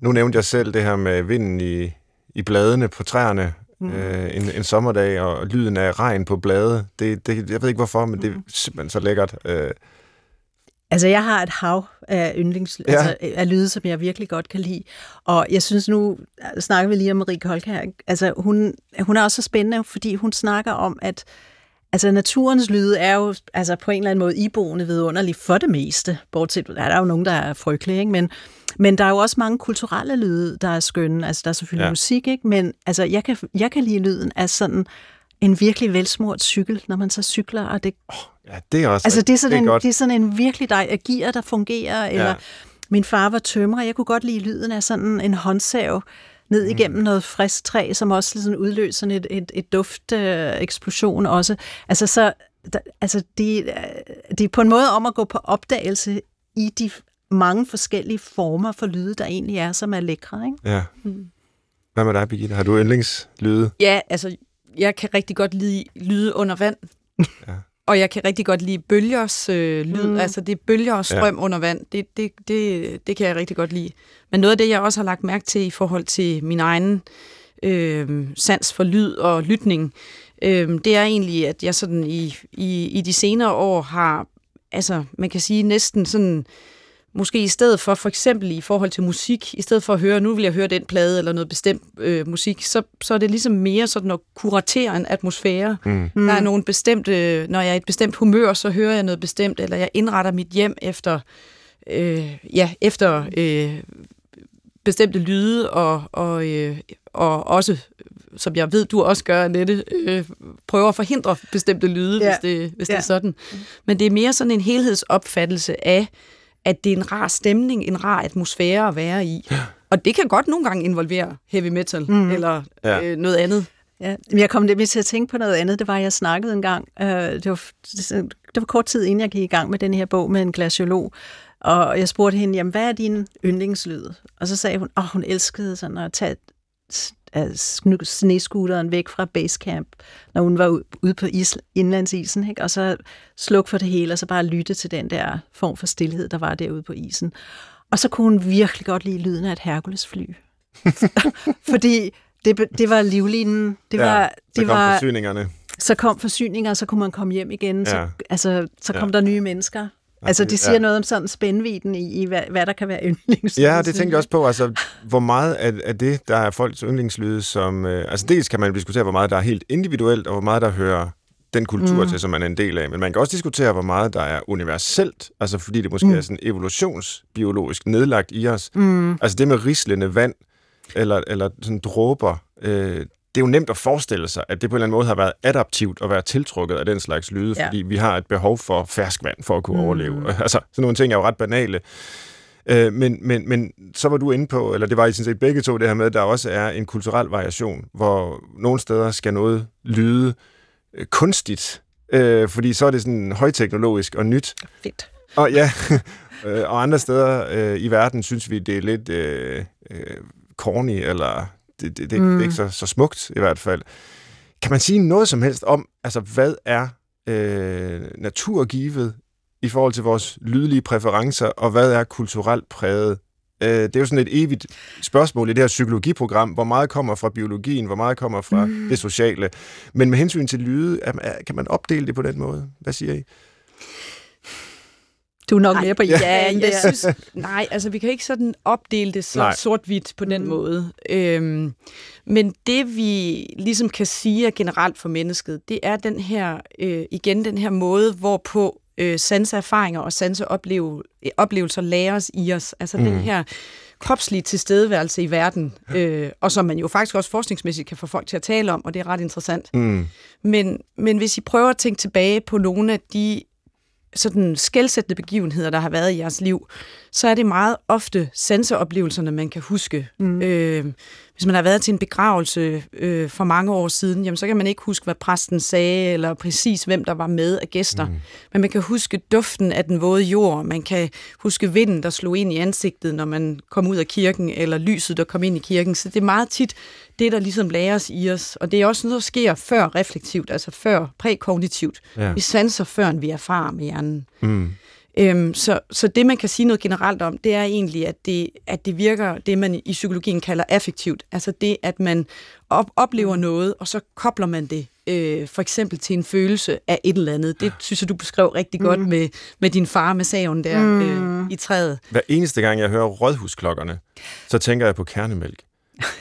Nu nævnte jeg selv det her med vinden i, i bladene på træerne mm. øh, en, en sommerdag, og lyden af regn på blade. Det, det, jeg ved ikke hvorfor, men det er simpelthen så lækkert. Øh, Altså, jeg har et hav af yndlings, Ja. altså, af lyde, som jeg virkelig godt kan lide. Og jeg synes nu, snakker vi lige om Marie Kolkær, ikke? altså hun, hun er også så spændende, fordi hun snakker om, at altså, naturens lyde er jo altså, på en eller anden måde iboende vidunderligt for det meste. Bortset, der er jo nogen, der er frygtelige, ikke? Men, men der er jo også mange kulturelle lyde, der er skønne. Altså, der er selvfølgelig ja. musik, ikke? men altså, jeg, kan, jeg kan lide lyden af sådan en virkelig velsmurt cykel, når man så cykler, og det ja, det er også Altså, det er, sådan det er en, godt. det er sådan en virkelig dej, gear, der fungerer, eller Ja. min far var tømrer, jeg kunne godt lide lyden af sådan en håndsav ned igennem mm. noget frisk træ, som også sådan udløser sådan et, et, et duft øh, eksplosion også. Altså, så, der, altså det, øh, det er på en måde om at gå på opdagelse i de mange forskellige former for lyde, der egentlig er, som er lækre, ikke? Ja. Mm. Hvad med dig, Birgitte? Har du yndlingslyde? Ja, altså, jeg kan rigtig godt lide lyde under vand. Ja. Og jeg kan rigtig godt lide bølgers øh, lyd, Mm. altså det er bølger og strøm ja. under vand. Det, det, det, det kan jeg rigtig godt lide. Men noget af det, jeg også har lagt mærke til i forhold til min egen øh, sans for lyd og lytning, øh, det er egentlig, at jeg sådan i, i, i de senere år har, altså man kan sige næsten sådan, måske i stedet for, for eksempel i forhold til musik, i stedet for at høre, nu vil jeg høre den plade eller noget bestemt øh, musik, så, så er det ligesom mere sådan at kuratere en atmosfære. Mm. Mm. Der er nogle bestemte, når jeg er i et bestemt humør, så hører jeg noget bestemt, eller jeg indretter mit hjem efter, øh, ja, efter øh, bestemte lyde, og, og, øh, og også, som jeg ved, du også gør, Annette, øh, prøver at forhindre bestemte lyde, Ja. hvis, det, hvis Ja. det er sådan. Men det er mere sådan en helhedsopfattelse af, at det er en rar stemning, en rar atmosfære at være i. Og det kan godt nogle gange involvere heavy metal, mm. eller Ja. øh, noget andet. Ja, men jeg kom nemlig til at tænke på noget andet. Det var, at jeg snakkede en gang. Øh, det, var, det var kort tid inden jeg gik i gang med den her bog med en glaciolog. Og jeg spurgte hende, jamen, hvad er din yndlingslyd? Og så sagde hun, at oh, hun elskede sådan at tage snescooteren væk fra basecamp, når hun var ude på is, indlandsisen, ikke? og så slukke for det hele, og så bare lytte til den der form for stillhed, der var derude på isen. Og så kunne hun virkelig godt lide lyden af et Herculesfly. Fordi det, det var livlinen. Det Ja, var, Så det kom var, forsyningerne. så kom forsyninger, og så kunne man komme hjem igen. Ja. Så, altså, så kom Ja. der nye mennesker. Altså, det- siger ja. noget om sådan spændviden i, i hvad, hvad der kan være yndlings. Ja, det tænkte jeg også på. Altså, hvor meget af, af det, der er folks yndlingslyde, som... Øh, altså, dels kan man diskutere, hvor meget der er helt individuelt, og hvor meget der hører den kultur mm. til, som man er en del af. Men man kan også diskutere, hvor meget der er universelt, altså fordi det måske mm. er sådan evolutionsbiologisk nedlagt i os. Mm. Altså det med rislende vand, eller, eller sådan dråber, øh, det er jo nemt at forestille sig, at det på en eller anden måde har været adaptivt at være tiltrukket af den slags lyde, ja. fordi vi har et behov for ferskvand for at kunne mm. overleve. Altså, sådan nogle ting er jo ret banale. Øh, men, men, men så var du inde på, eller det var I sådan set begge to, det her med, at der også er en kulturel variation, hvor nogle steder skal noget lyde øh, kunstigt, øh, fordi så er det sådan højteknologisk og nyt. Fedt. Og ja, øh, og andre steder øh, i verden synes vi, det er lidt øh, øh, corny, eller det, det, det, mm. det er ikke så, så smukt i hvert fald. Kan man sige noget som helst om, altså hvad er øh, naturgivet i forhold til vores lydlige præferencer, og hvad er kulturelt præget? Øh, det er jo sådan et evigt spørgsmål i det her psykologiprogram, hvor meget kommer fra biologien, hvor meget kommer fra mm. det sociale. Men med hensyn til lyde, kan man opdele det på den måde? Hvad siger I? Du er nok mere på ja. Ja, jeg synes, nej, altså vi kan ikke sådan opdele det så sort-hvidt på den mm. måde. Øhm, men det vi ligesom kan sige er generelt for mennesket, det er den her, øh, igen den her måde, hvorpå øh, sanseerfaringer og sanseoplevelser læres i os. Altså mm. den her kropslige tilstedeværelse i verden, øh, og som man jo faktisk også forskningsmæssigt kan få folk til at tale om, og det er ret interessant. Mm. Men, men hvis I prøver at tænke tilbage på nogle af de sådan skældsættende begivenheder, der har været i jeres liv, så er det meget ofte sanseoplevelserne, man kan huske. Mm. Øh, hvis man har været til en begravelse øh, for mange år siden, jamen, så kan man ikke huske, hvad præsten sagde, eller præcis hvem der var med af gæster. Mm. Men man kan huske duften af den våde jord, man kan huske vinden, der slog ind i ansigtet, når man kom ud af kirken, eller lyset, der kom ind i kirken. Så det er meget tit det, der ligesom læres i os. Og det er også noget, der sker før reflektivt, altså før prækognitivt. Ja. Vi sanser før, vi erfarer med hjernen. Mm. Øhm, så, så det, man kan sige noget generelt om, det er egentlig, at det, at det virker, det man i psykologien kalder affektivt. Altså det, at man op, oplever noget, og så kobler man det øh, for eksempel til en følelse af et eller andet. Det synes jeg, du beskrev rigtig godt mm. med, med din far med saven der mm. øh, i træet. Hver eneste gang, jeg hører rådhusklokkerne, så tænker jeg på kernemælk.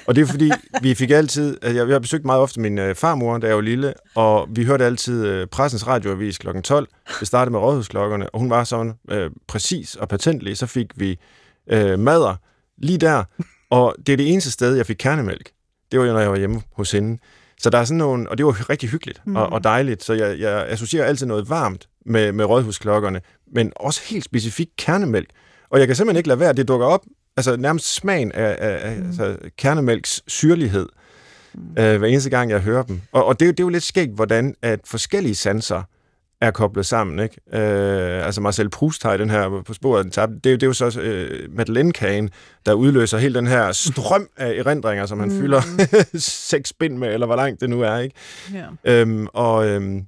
Og det er fordi, vi fik altid... Jeg, jeg har besøgt meget ofte min øh, farmor, da jeg var lille, og vi hørte altid øh, pressens radioavis kl. 12. Det startede med rådhusklokkerne, og hun var sådan øh, præcis og patentlig. Så fik vi øh, mader lige der, og det er det eneste sted, jeg fik kernemælk. Det var jo, når jeg var hjemme hos hende. Så der er sådan nogle, og det var rigtig hyggeligt mm. og, og dejligt, så jeg, jeg associerer altid noget varmt med, med rådhusklokkerne, men også helt specifikt kernemælk. Og jeg kan simpelthen ikke lade være, det dukker op altså nærmest smagen af, af, mm. altså, kernemælks syrlighed, mm. øh, hver eneste gang, jeg hører dem. Og, og det, det er jo lidt skægt, hvordan at forskellige sanser er koblet sammen. Ikke? Øh, altså Marcel Proust har i den her på sporet det, det, det er jo så øh, Madeleine-kagen, der udløser hele den her strøm af erindringer, som han mm. fylder seks bind med, eller hvor langt det nu er. Ikke? Ja. Øhm, og, øhm,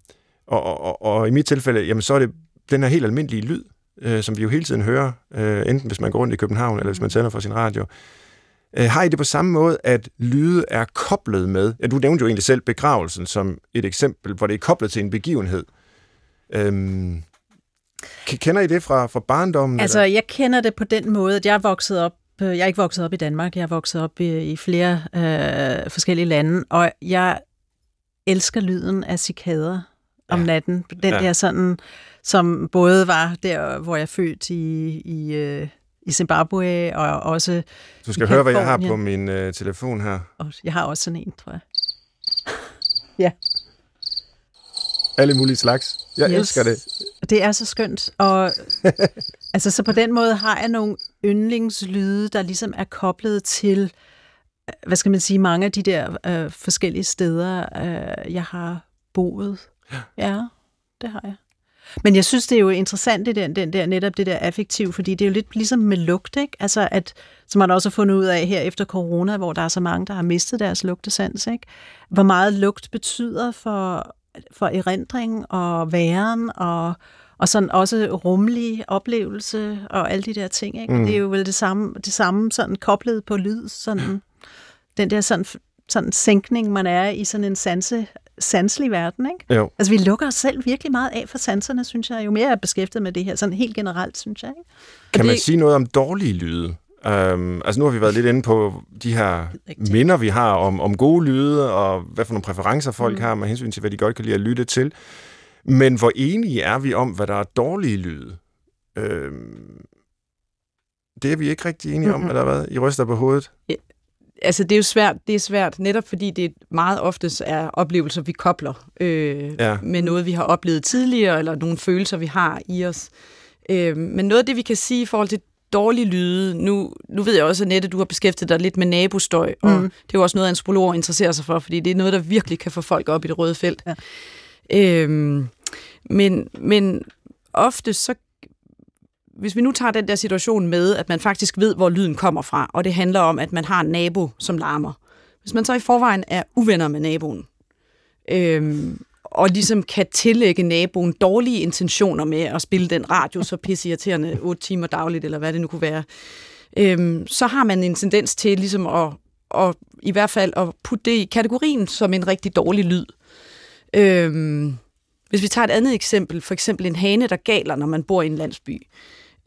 og, og, og, og i mit tilfælde, jamen, så er det den her helt almindelige lyd, øh, som vi jo hele tiden hører, øh, enten hvis man går rundt i København, eller hvis man tænder for sin radio. Øh, har I det på samme måde, at lyde er koblet med, ja, du nævnte jo egentlig selv begravelsen som et eksempel, hvor det er koblet til en begivenhed. Øhm, kender I det fra, fra barndommen? Altså, eller? jeg kender det på den måde, at jeg er vokset op øh, jeg er ikke vokset op i Danmark, jeg er vokset op i, i flere øh, forskellige lande, og jeg elsker lyden af cikader om ja. natten. Den ja. der sådan som både var der, hvor jeg født i, i, øh, i Zimbabwe, og også Du skal høre, hvad jeg har på min uh, telefon her. Jeg har også sådan en, tror jeg. ja. Alle mulige slags. Jeg yes. elsker det. Det er så skønt. Og altså, så på den måde har jeg nogle yndlingslyde, der ligesom er koblet til, hvad skal man sige, mange af de der øh, forskellige steder, øh, jeg har boet. Ja. det har jeg. Men jeg synes, det er jo interessant, det der, den der, netop det der affektiv, fordi det er jo lidt ligesom med lugt, ikke? Altså, at, som man også har fundet ud af her efter corona, hvor der er så mange, der har mistet deres lugtesans, ikke? Hvor meget lugt betyder for, for erindring og væren og, og sådan også rummelig oplevelse og alle de der ting, ikke? Mm. Det er jo vel det samme, det samme sådan koblet på lyd, sådan den der sådan sådan sænkning, man er i sådan en sanse, sanselig verden, ikke? Jo. Altså, vi lukker os selv virkelig meget af for sanserne, synes jeg, jo mere jeg er beskæftiget med det her, sådan helt generelt, synes jeg. Ikke? Kan man det... sige noget om dårlige lyde? Um, altså nu har vi været lidt inde på de her minder, vi har om, om gode lyde, og hvad for nogle præferencer folk mm. har med hensyn til, hvad de godt kan lide at lytte til. Men hvor enige er vi om, hvad der er dårlige lyde? Um, det er vi ikke rigtig enige om, mm-hmm. eller hvad? I ryster på hovedet? Altså det er jo svært, det er svært, netop fordi det meget oftest er oplevelser, vi kobler øh, ja. med noget, vi har oplevet tidligere, eller nogle følelser, vi har i os. Øh, men noget af det, vi kan sige i forhold til dårlige lyde, nu, nu ved jeg også, at Nette, du har beskæftiget dig lidt med nabostøj, og mm. det er jo også noget, antropologer interesserer sig for, fordi det er noget, der virkelig kan få folk op i det røde felt. Ja. Øh, men, men ofte så hvis vi nu tager den der situation med, at man faktisk ved, hvor lyden kommer fra, og det handler om, at man har en nabo, som larmer. Hvis man så i forvejen er uvenner med naboen, øhm, og ligesom kan tillægge naboen dårlige intentioner med at spille den radio så pisseirriterende 8 timer dagligt, eller hvad det nu kunne være, øhm, så har man en tendens til ligesom at, at i hvert fald at putte det i kategorien som en rigtig dårlig lyd. Øhm, hvis vi tager et andet eksempel, for eksempel en hane, der galer, når man bor i en landsby,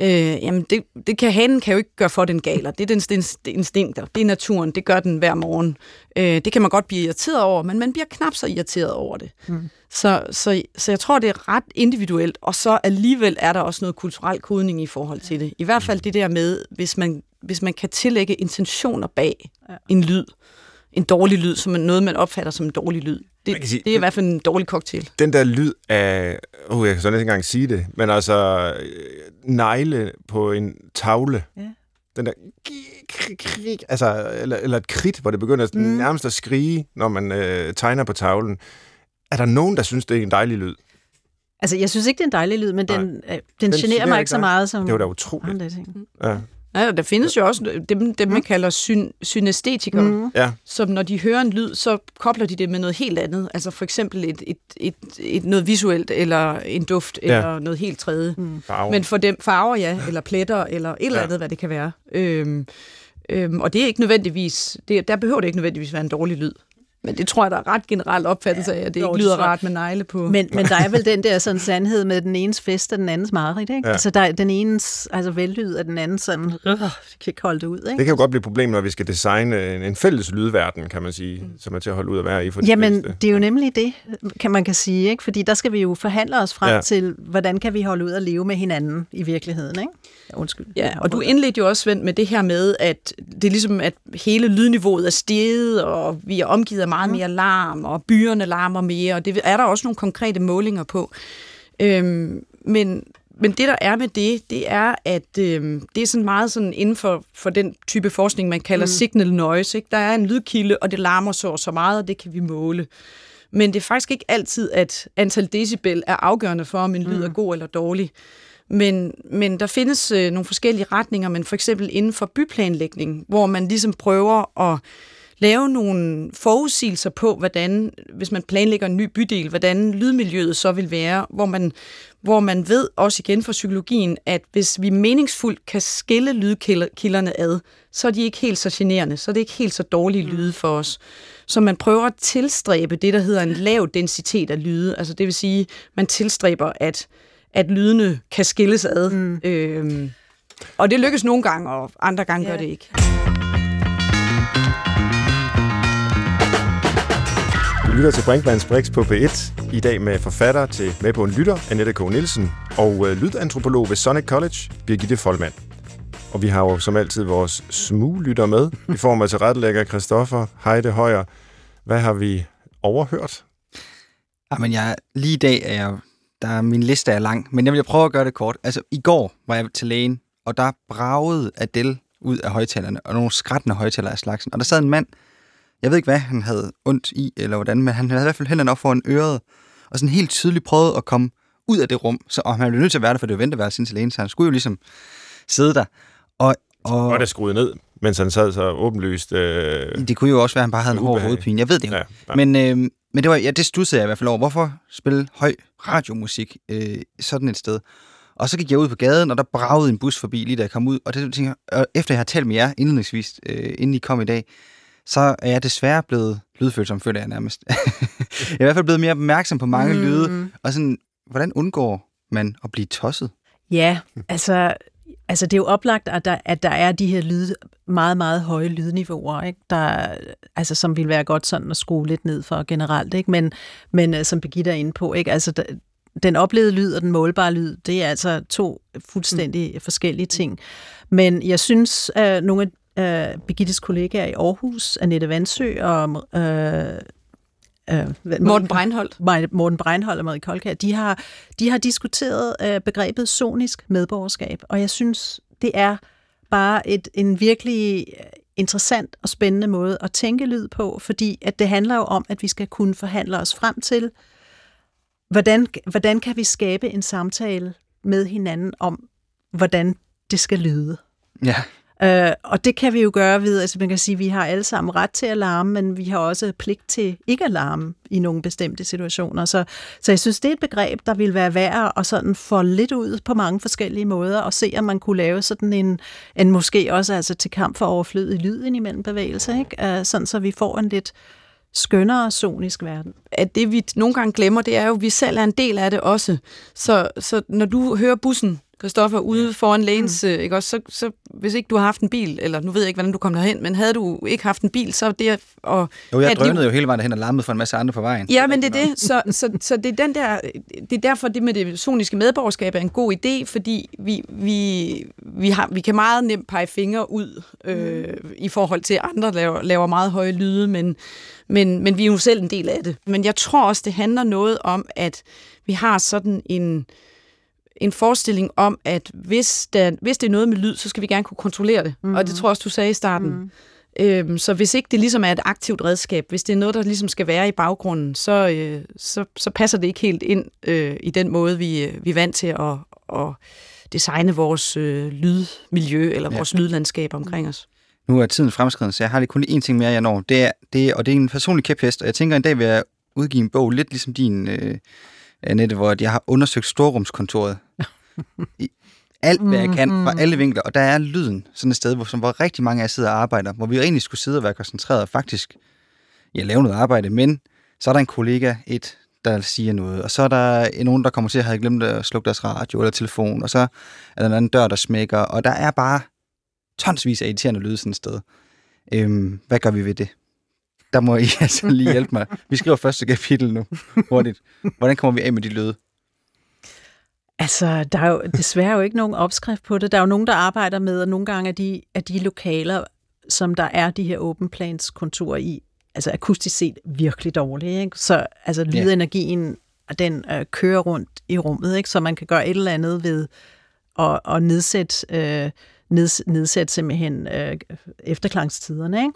øh, jamen det, det kan hanen kan jo ikke gøre for, den galer. Det er dens, instinkter. Det er naturen. Det gør den hver morgen. Øh, det kan man godt blive irriteret over, men man bliver knap så irriteret over det. Mm. Så, så, så jeg tror, det er ret individuelt, og så alligevel er der også noget kulturel kodning i forhold til det. I hvert fald det der med, hvis man, hvis man kan tillægge intentioner bag ja. en lyd, en dårlig lyd, som noget, man opfatter som en dårlig lyd. Det, sige, det er i hvert fald en dårlig cocktail. Den der lyd af, oh, jeg kan så næsten engang sige det, men altså negle på en tavle. Ja. Den der krig, altså, eller, eller et krit, hvor det begynder mm. nærmest at skrige, når man øh, tegner på tavlen. Er der nogen, der synes, det er en dejlig lyd? Altså, jeg synes ikke, det er en dejlig lyd, men den, øh, den, den generer mig ikke så meget som... Det var da utroligt. Ja. Ja, der findes jo også dem, dem man kalder syn, synæstetikere, mm. ja. som når de hører en lyd, så kobler de det med noget helt andet. Altså for eksempel et, et, et, et noget visuelt, eller en duft, ja. eller noget helt tredje. Mm. Men for dem farver, ja, eller pletter, eller et eller andet, ja. hvad det kan være. Øhm, øhm, og det er ikke nødvendigvis, det, der behøver det ikke nødvendigvis være en dårlig lyd. Men det tror jeg, der er ret generelt opfattelse af, at det ikke lyder rart med negle på. Men, men der er vel den der sådan sandhed med den enes fest og den andens mareridt, ikke? Ja. Altså der, den enes altså vellyd og den anden sådan, øh, kan ikke holde det ud, ikke? Det kan jo godt blive et problem, når vi skal designe en, en fælles lydverden, kan man sige, mm. som er til at holde ud at være i for Jamen, fleste. det er jo nemlig det, kan man kan sige, ikke? Fordi der skal vi jo forhandle os frem ja. til, hvordan kan vi holde ud at leve med hinanden i virkeligheden, ikke? Ja, undskyld. Ja, og du indledte jo også, Svend, med det her med, at det er ligesom, at hele lydniveauet er steget, og vi er omgivet af meget mm. mere larm, og byerne larmer mere, og det er der også nogle konkrete målinger på. Øhm, men, men det, der er med det, det er, at øhm, det er sådan meget sådan inden for, for den type forskning, man kalder mm. signal noise. Ikke? Der er en lydkilde, og det larmer så så meget, og det kan vi måle. Men det er faktisk ikke altid, at antal decibel er afgørende for, om en lyd er mm. god eller dårlig. Men, men der findes øh, nogle forskellige retninger, men for eksempel inden for byplanlægning, hvor man ligesom prøver at lave nogle forudsigelser på, hvordan, hvis man planlægger en ny bydel, hvordan lydmiljøet så vil være, hvor man, hvor man ved, også igen fra psykologien, at hvis vi meningsfuldt kan skille lydkilderne ad, så er de ikke helt så generende, så er det ikke helt så dårlige mm. lyde for os. Så man prøver at tilstræbe det, der hedder en lav densitet af lyde, altså det vil sige, man tilstræber, at at lydene kan skilles ad. Mm. Øhm, og det lykkes nogle gange, og andre gange yeah. gør det ikke. Lytter til Brinkmanns Brix på P1. I dag med forfatter til Med på en lytter, Annette K. Nielsen, og øh, lydantropolog ved Sonic College, Birgitte Folmand. Og vi har jo som altid vores smuglytter med, i form af tilrettelægger Christoffer Heide Højer. Hvad har vi overhørt? Jamen, jeg, lige i dag er jeg der er, min liste er lang, men jeg vil prøve at gøre det kort. Altså, i går var jeg til lægen, og der bragede Adele ud af højtalerne, og nogle skrættende højtalere af slagsen. Og der sad en mand, jeg ved ikke, hvad han havde ondt i, eller hvordan, men han havde i hvert fald hænderne op foran øret, og sådan helt tydeligt prøvede at komme ud af det rum. Så, og han blev nødt til at være der, for det var venteværelse til lægen, så han skulle jo ligesom sidde der. Og, og, og det skruet ned, mens han sad så åbenlyst... Øh, det kunne jo også være, at han bare havde en hård hovedpine. Jeg ved det jo. Ja, ja. Men, øh, men det, var, ja, det stussede jeg i hvert fald over. Hvorfor spille høj radiomusik øh, sådan et sted? Og så gik jeg ud på gaden, og der bragede en bus forbi, lige da jeg kom ud. Og, det, tænker, og efter jeg har talt med jer indledningsvis, øh, inden I kom i dag, så er jeg desværre blevet lydfølsom, føler jeg nærmest. jeg er i hvert fald blevet mere opmærksom på mange mm. lyde. Og sådan, hvordan undgår man at blive tosset? Ja, altså Altså, det er jo oplagt, at der, at der er de her lyd, meget, meget høje lydniveauer, ikke? Der, altså, som vil være godt sådan at skrue lidt ned for generelt, ikke? Men, men øh, som Birgitte er inde på, ikke? Altså, der, den oplevede lyd og den målbare lyd, det er altså to fuldstændig mm. forskellige ting. Men jeg synes, at nogle af øh, Birgittes kollegaer i Aarhus, Annette Vandsø og øh, øh, Morten Breinholt. Morten Breinholt og Marie Kolkær, de har, de har diskuteret øh, begrebet sonisk medborgerskab, og jeg synes, det er bare et, en virkelig interessant og spændende måde at tænke lyd på, fordi at det handler jo om, at vi skal kunne forhandle os frem til, hvordan, hvordan kan vi skabe en samtale med hinanden om, hvordan det skal lyde. Ja. Øh, og det kan vi jo gøre ved, altså man kan sige, at vi har alle sammen ret til at larme, men vi har også pligt til ikke at larme i nogle bestemte situationer. Så, så jeg synes, det er et begreb, der vil være værd at sådan få lidt ud på mange forskellige måder, og se, om man kunne lave sådan en, en måske også altså til kamp for overflødig lyd imellem bevægelser, ikke? Øh, sådan så vi får en lidt skønnere sonisk verden. At det vi nogle gange glemmer, det er jo, at vi selv er en del af det også. Så, så når du hører bussen Christoffer, ude foran lægens, mm. Øh, ikke også, så, så hvis ikke du har haft en bil, eller nu ved jeg ikke, hvordan du kom derhen, men havde du ikke haft en bil, så det og Jo, jeg drønede jo hele vejen derhen og larmede for en masse andre på vejen. Ja, men det er det. Så, så, så det er den der, det er derfor, det med det soniske medborgerskab er en god idé, fordi vi, vi, vi, har, vi kan meget nemt pege fingre ud øh, mm. i forhold til, at andre laver, laver meget høje lyde, men, men, men vi er jo selv en del af det. Men jeg tror også, det handler noget om, at vi har sådan en en forestilling om, at hvis, der, hvis det er noget med lyd, så skal vi gerne kunne kontrollere det. Mm. Og det mhm. tror jeg også, du sagde i starten. Mm. Øhm, så hvis ikke det ligesom er et aktivt redskab, hvis det er noget, der ligesom skal være i baggrunden, så, øh, så, så passer det ikke helt ind øh, i den måde, vi, øh, vi er vant til at, at designe vores øh, lydmiljø eller ja. vores lydlandskab omkring os. Nu er tiden fremskreden, så jeg har lige kun én ting mere, jeg når. Det er, det, og det er en personlig kæphest, og jeg tænker, en dag vil jeg udgive en bog, lidt ligesom din... Øh, Annette, hvor jeg har undersøgt storrumskontoret. I alt, hvad jeg kan, fra mm-hmm. alle vinkler. Og der er lyden sådan et sted, hvor, som, hvor rigtig mange af jer sidder og arbejder, hvor vi egentlig skulle sidde og være koncentreret og faktisk ja, lave noget arbejde, men så er der en kollega, et, der siger noget, og så er der nogen, der kommer til at have glemt at slukke deres radio eller telefon, og så er der en anden dør, der smækker, og der er bare tonsvis af irriterende lyde sådan et sted. Øhm, hvad gør vi ved det? Der må I altså lige hjælpe mig. Vi skriver første kapitel nu, hurtigt. Hvordan kommer vi af med de lyde? Altså, der er jo desværre jo ikke nogen opskrift på det. Der er jo nogen, der arbejder med, og nogle gange er de, er de lokaler, som der er de her open plans kontorer i, altså akustisk set virkelig dårlige. Ikke? Så altså, lydenergien, den øh, kører rundt i rummet, ikke? så man kan gøre et eller andet ved at, at nedsætte øh, neds, nedsætte simpelthen øh, efterklangstiderne. Ikke?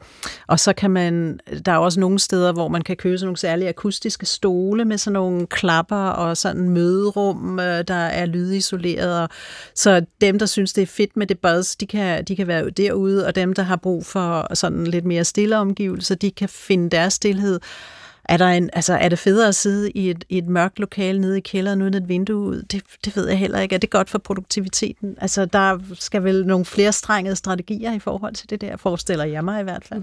Og så kan man, der er også nogle steder, hvor man kan købe sådan nogle særlige akustiske stole med sådan nogle klapper og sådan møderum, øh, der er lydisoleret. Og, så dem, der synes, det er fedt med det buzz, de kan, de kan være derude, og dem, der har brug for sådan lidt mere stille omgivelser, de kan finde deres stillhed. Er, der en, altså, er det federe at sidde i et, i et mørkt lokale nede i kælderen uden et vindue ud? Det, det ved jeg heller ikke. Er det godt for produktiviteten? Altså, der skal vel nogle flere strengede strategier i forhold til det der, forestiller jeg mig i hvert fald.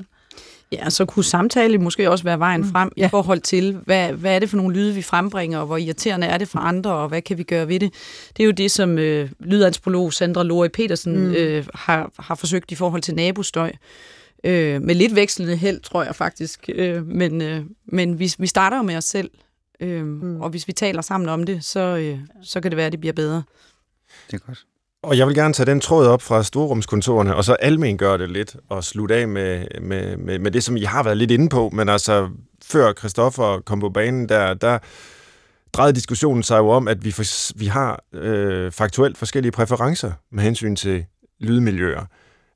Ja, så kunne samtale måske også være vejen mm, frem ja. i forhold til, hvad, hvad er det for nogle lyde, vi frembringer, og hvor irriterende er det for andre, og hvad kan vi gøre ved det? Det er jo det, som øh, lydantropolog Sandra Lore Petersen mm. øh, har, har forsøgt i forhold til nabostøj. Øh, med lidt vekslende held, tror jeg faktisk. Øh, men øh, men vi, vi starter jo med os selv, øh, mm. og hvis vi taler sammen om det, så, øh, så kan det være, at det bliver bedre. Det er godt. Og jeg vil gerne tage den tråd op fra storrumskontorerne, og så almen gøre det lidt, og slutte af med, med, med, med det, som I har været lidt inde på. Men altså, før Christoffer kom på banen, der, der drejede diskussionen sig jo om, at vi, for, vi har øh, faktuelt forskellige præferencer med hensyn til lydmiljøer.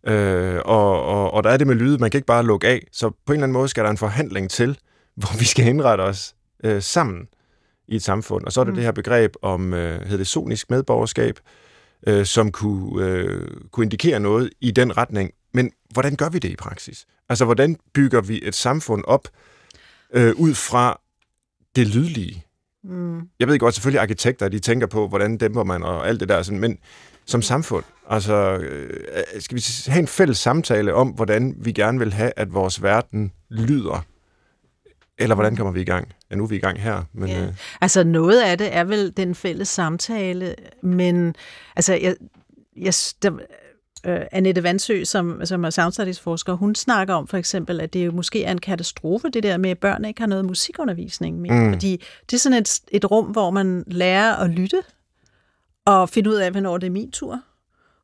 Øh, og, og, og der er det med lyde, man kan ikke bare lukke af. Så på en eller anden måde skal der en forhandling til, hvor vi skal indrette os øh, sammen i et samfund. Og så er det mm. det her begreb om, øh, hedder det sonisk medborgerskab, øh, som kunne, øh, kunne indikere noget i den retning. Men hvordan gør vi det i praksis? Altså, hvordan bygger vi et samfund op øh, ud fra det lydlige? Mm. Jeg ved godt, selvfølgelig arkitekter, de tænker på, hvordan dæmper man og alt det der, sådan, men som samfund, altså, øh, skal vi have en fælles samtale om, hvordan vi gerne vil have, at vores verden lyder? Eller hvordan kommer vi i gang? Ja, nu er vi i gang her. Men, ja. øh... Altså noget af det er vel den fælles samtale, men altså, jeg, jeg, der, uh, Annette Vandsø, som, som er soundstudies-forsker, hun snakker om for eksempel, at det jo måske er en katastrofe, det der med, at børn ikke har noget musikundervisning med. Mm. Fordi det er sådan et, et rum, hvor man lærer at lytte, og finde ud af, hvornår det er min tur,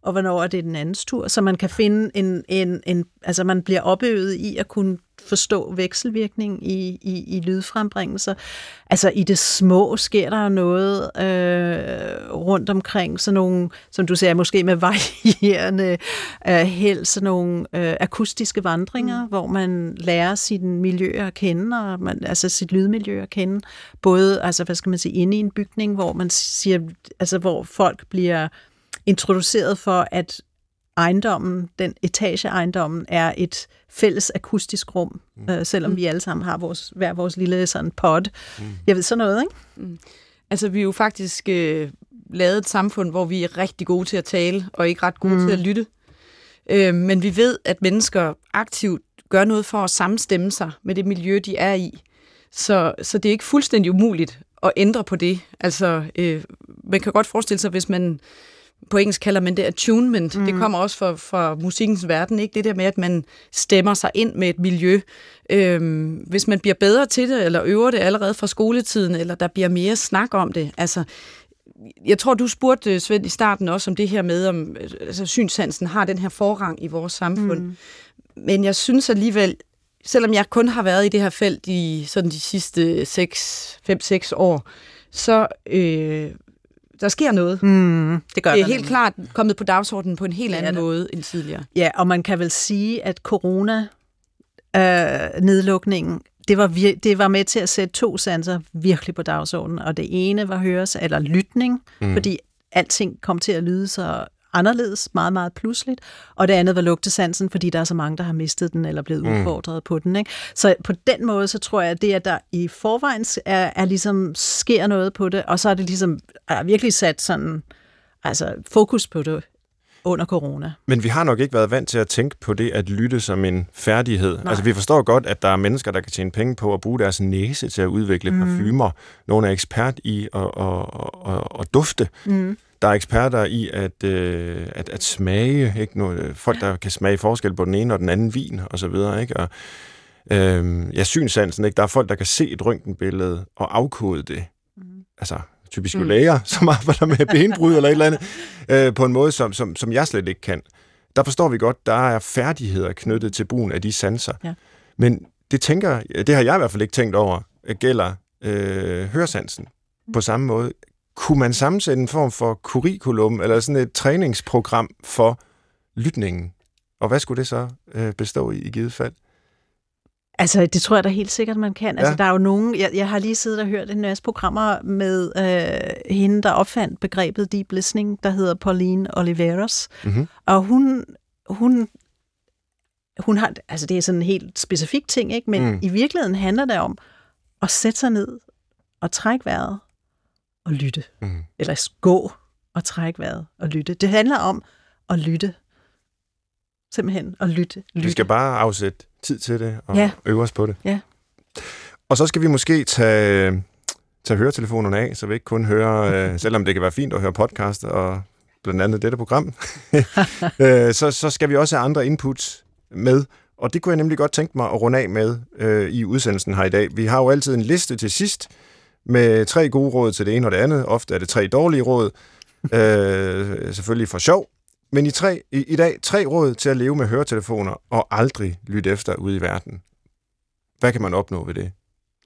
og hvornår er det den andens tur, så man kan finde en, en, en altså man bliver opøvet i at kunne forstå vekselvirkning i, i, i lydfrembringelser. Altså i det små sker der noget øh, rundt omkring, sådan nogle, som du siger, måske med varierende øh, held, sådan nogle øh, akustiske vandringer, mm. hvor man lærer sit miljø at kende, og man, altså sit lydmiljø at kende. Både, altså hvad skal man sige, inde i en bygning, hvor man siger, altså hvor folk bliver introduceret for, at ejendommen, den etageejendommen, er et fælles akustisk rum, mm. øh, selvom vi alle sammen har vores, hver vores lille sådan pod. Mm. Jeg ved sådan noget, ikke? Mm. Altså, vi er jo faktisk øh, lavet et samfund, hvor vi er rigtig gode til at tale, og ikke ret gode mm. til at lytte. Øh, men vi ved, at mennesker aktivt gør noget for at samstemme sig med det miljø, de er i. Så, så det er ikke fuldstændig umuligt at ændre på det. Altså, øh, man kan godt forestille sig, hvis man på engelsk kalder man det attunement. Mm. Det kommer også fra, fra musikkens verden, ikke? Det der med, at man stemmer sig ind med et miljø. Øhm, hvis man bliver bedre til det, eller øver det allerede fra skoletiden, eller der bliver mere snak om det. Altså, jeg tror, du spurgte, Svend, i starten også om det her med, om altså, synssansen har den her forrang i vores samfund. Mm. Men jeg synes alligevel, selvom jeg kun har været i det her felt i sådan de sidste 5-6 år, så øh, der sker noget. Mm, det gør det er helt nemlig. klart kommet på dagsordenen på en helt anden måde end tidligere. Ja, og man kan vel sige, at corona-nedlukningen, øh, det var, vir- det var med til at sætte to sanser virkelig på dagsordenen, og det ene var høres eller lytning, mm. fordi alting kom til at lyde så anderledes, meget, meget pludseligt. Og det andet var lugtesansen, fordi der er så mange, der har mistet den eller blevet mm. udfordret på den. Ikke? Så på den måde, så tror jeg, at det, at der i forvejen er, er ligesom sker noget på det, og så er det ligesom er virkelig sat sådan, altså fokus på det under corona. Men vi har nok ikke været vant til at tænke på det at lytte som en færdighed. Nej. Altså vi forstår godt, at der er mennesker, der kan tjene penge på at bruge deres næse til at udvikle mm. parfumer. Nogle er ekspert i at, at, at, at dufte. Mm. Der er eksperter i at, øh, at, at smage, ikke? Nogle, folk, der kan smage forskel på den ene og den anden vin, og så videre, ikke? Og, øh, ja, synsansen, ikke? Der er folk, der kan se et røntgenbillede og afkode det. Mm. Altså, typisk mm. læger, som arbejder med benbrud eller et eller andet, øh, på en måde, som, som, som jeg slet ikke kan. Der forstår vi godt, der er færdigheder knyttet til brugen af de sanser. Ja. Men det tænker, det har jeg i hvert fald ikke tænkt over, gælder øh, høresansen mm. på samme måde kunne man sammensætte en form for curriculum, eller sådan et træningsprogram for lytningen? Og hvad skulle det så øh, bestå i i givet fald? Altså, det tror jeg da helt sikkert, man kan. Altså, ja. Altså, der er jo nogen... Jeg, jeg har lige siddet og hørt en masse programmer med øh, hende, der opfandt begrebet deep listening, der hedder Pauline Oliveros. Mm-hmm. Og hun, hun, hun har... Altså, det er sådan en helt specifik ting, ikke? Men mm. i virkeligheden handler det om at sætte sig ned og trække vejret og lytte. Mm. Eller gå og trække vejret og lytte. Det handler om at lytte. Simpelthen at lytte. lytte. Vi skal bare afsætte tid til det og ja. øve os på det. Ja. Og så skal vi måske tage, tage høretelefonerne af, så vi ikke kun hører, øh, selvom det kan være fint at høre podcast og blandt andet dette program, øh, så, så skal vi også have andre inputs med. Og det kunne jeg nemlig godt tænke mig at runde af med øh, i udsendelsen her i dag. Vi har jo altid en liste til sidst, med tre gode råd til det ene og det andet. Ofte er det tre dårlige råd, øh, selvfølgelig for sjov. Men i, tre, i, i dag tre råd til at leve med høretelefoner og aldrig lytte efter ude i verden. Hvad kan man opnå ved det?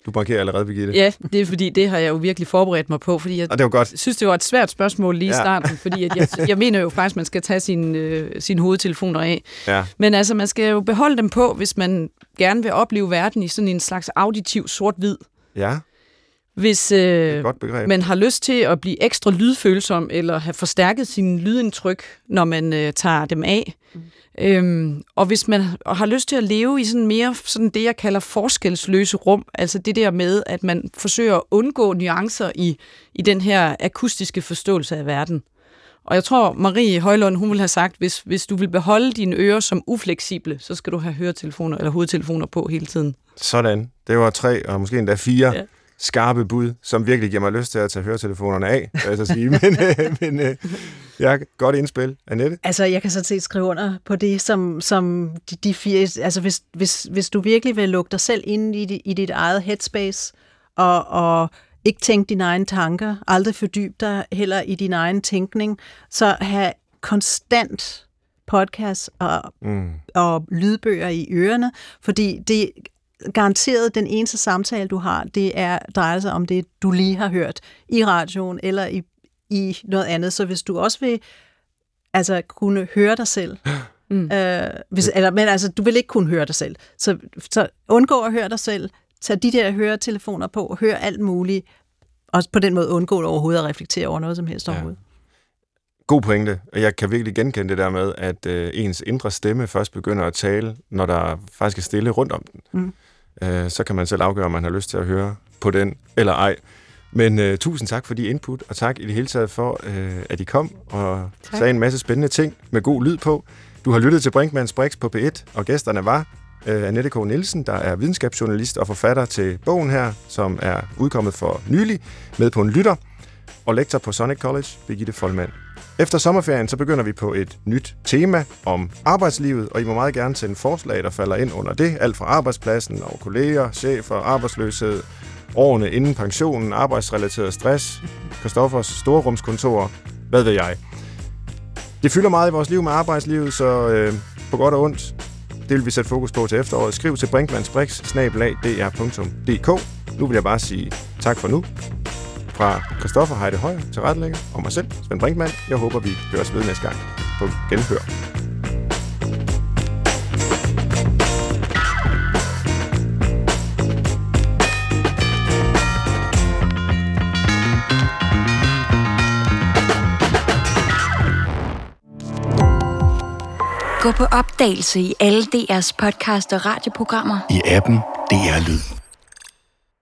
Du markerer allerede, Birgitte. Ja, det er fordi, det har jeg jo virkelig forberedt mig på, fordi jeg og det var godt. synes, det var et svært spørgsmål lige i ja. starten, fordi at jeg, jeg mener jo faktisk, at man skal tage sine øh, sin hovedtelefoner af. Ja. Men altså, man skal jo beholde dem på, hvis man gerne vil opleve verden i sådan en slags auditiv sort-hvid. Ja. Hvis øh, man har lyst til at blive ekstra lydfølsom, eller have forstærket sin lydindtryk, når man øh, tager dem af. Mm. Øhm, og hvis man har lyst til at leve i sådan mere sådan det, jeg kalder forskelsløse rum, altså det der med, at man forsøger at undgå nuancer i, i den her akustiske forståelse af verden. Og jeg tror, Marie Højlund, hun vil have sagt, hvis, hvis du vil beholde dine ører som ufleksible, så skal du have høretelefoner eller hovedtelefoner på hele tiden. Sådan. Det var tre, og måske endda fire. Ja skarpe bud, som virkelig giver mig lyst til at tage høretelefonerne af, vil jeg så sige. men øh, men øh, ja, godt indspil. Annette? Altså, jeg kan sådan set skrive under på det, som, som de, de fire... Altså, hvis, hvis, hvis du virkelig vil lukke dig selv ind i, i dit eget headspace, og, og ikke tænke dine egne tanker, aldrig fordybe dig heller i din egen tænkning, så have konstant podcast og, Mm. og lydbøger i ørerne, fordi det garanteret den eneste samtale, du har, det er, drejer sig om det, du lige har hørt i radioen eller i, i noget andet. Så hvis du også vil altså, kunne høre dig selv, mm. øh, hvis, eller, men altså, du vil ikke kunne høre dig selv, så, så undgå at høre dig selv, tag de der høretelefoner på, hør alt muligt, og på den måde undgå overhovedet at reflektere over noget som helst Ja. overhovedet. God pointe, og jeg kan virkelig genkende det der med, at øh, ens indre stemme først begynder at tale, når der faktisk er stille rundt om den. Mm. Øh, så kan man selv afgøre, om man har lyst til at høre på den eller ej. Men øh, tusind tak for de input, og tak i det hele taget for, øh, at I kom og tak. sagde en masse spændende ting med god lyd på. Du har lyttet til Brinkmanns Brix på P1, og gæsterne var øh, Annette K. Nielsen, der er videnskabsjournalist og forfatter til bogen her, som er udkommet for nylig, med på en lytter, og lektor på Sonic College, Birgitte Folmand. Efter sommerferien så begynder vi på et nyt tema om arbejdslivet, og I må meget gerne sende forslag, der falder ind under det. Alt fra arbejdspladsen og kolleger, chefer, arbejdsløshed, årene inden pensionen, arbejdsrelateret stress, Kristoffers storrumskontor, hvad ved jeg. Det fylder meget i vores liv med arbejdslivet, så øh, på godt og ondt, det vil vi sætte fokus på til efteråret. Skriv til brinkmannsbrix.dr.dk Nu vil jeg bare sige tak for nu. Fra Christoffer Heide Højer til retlægger og mig selv, Svend Brinkmann. Jeg håber, vi høres ved næste gang på Genhør. Gå på opdagelse i alle DR's podcast og radioprogrammer. I appen DR Lyd.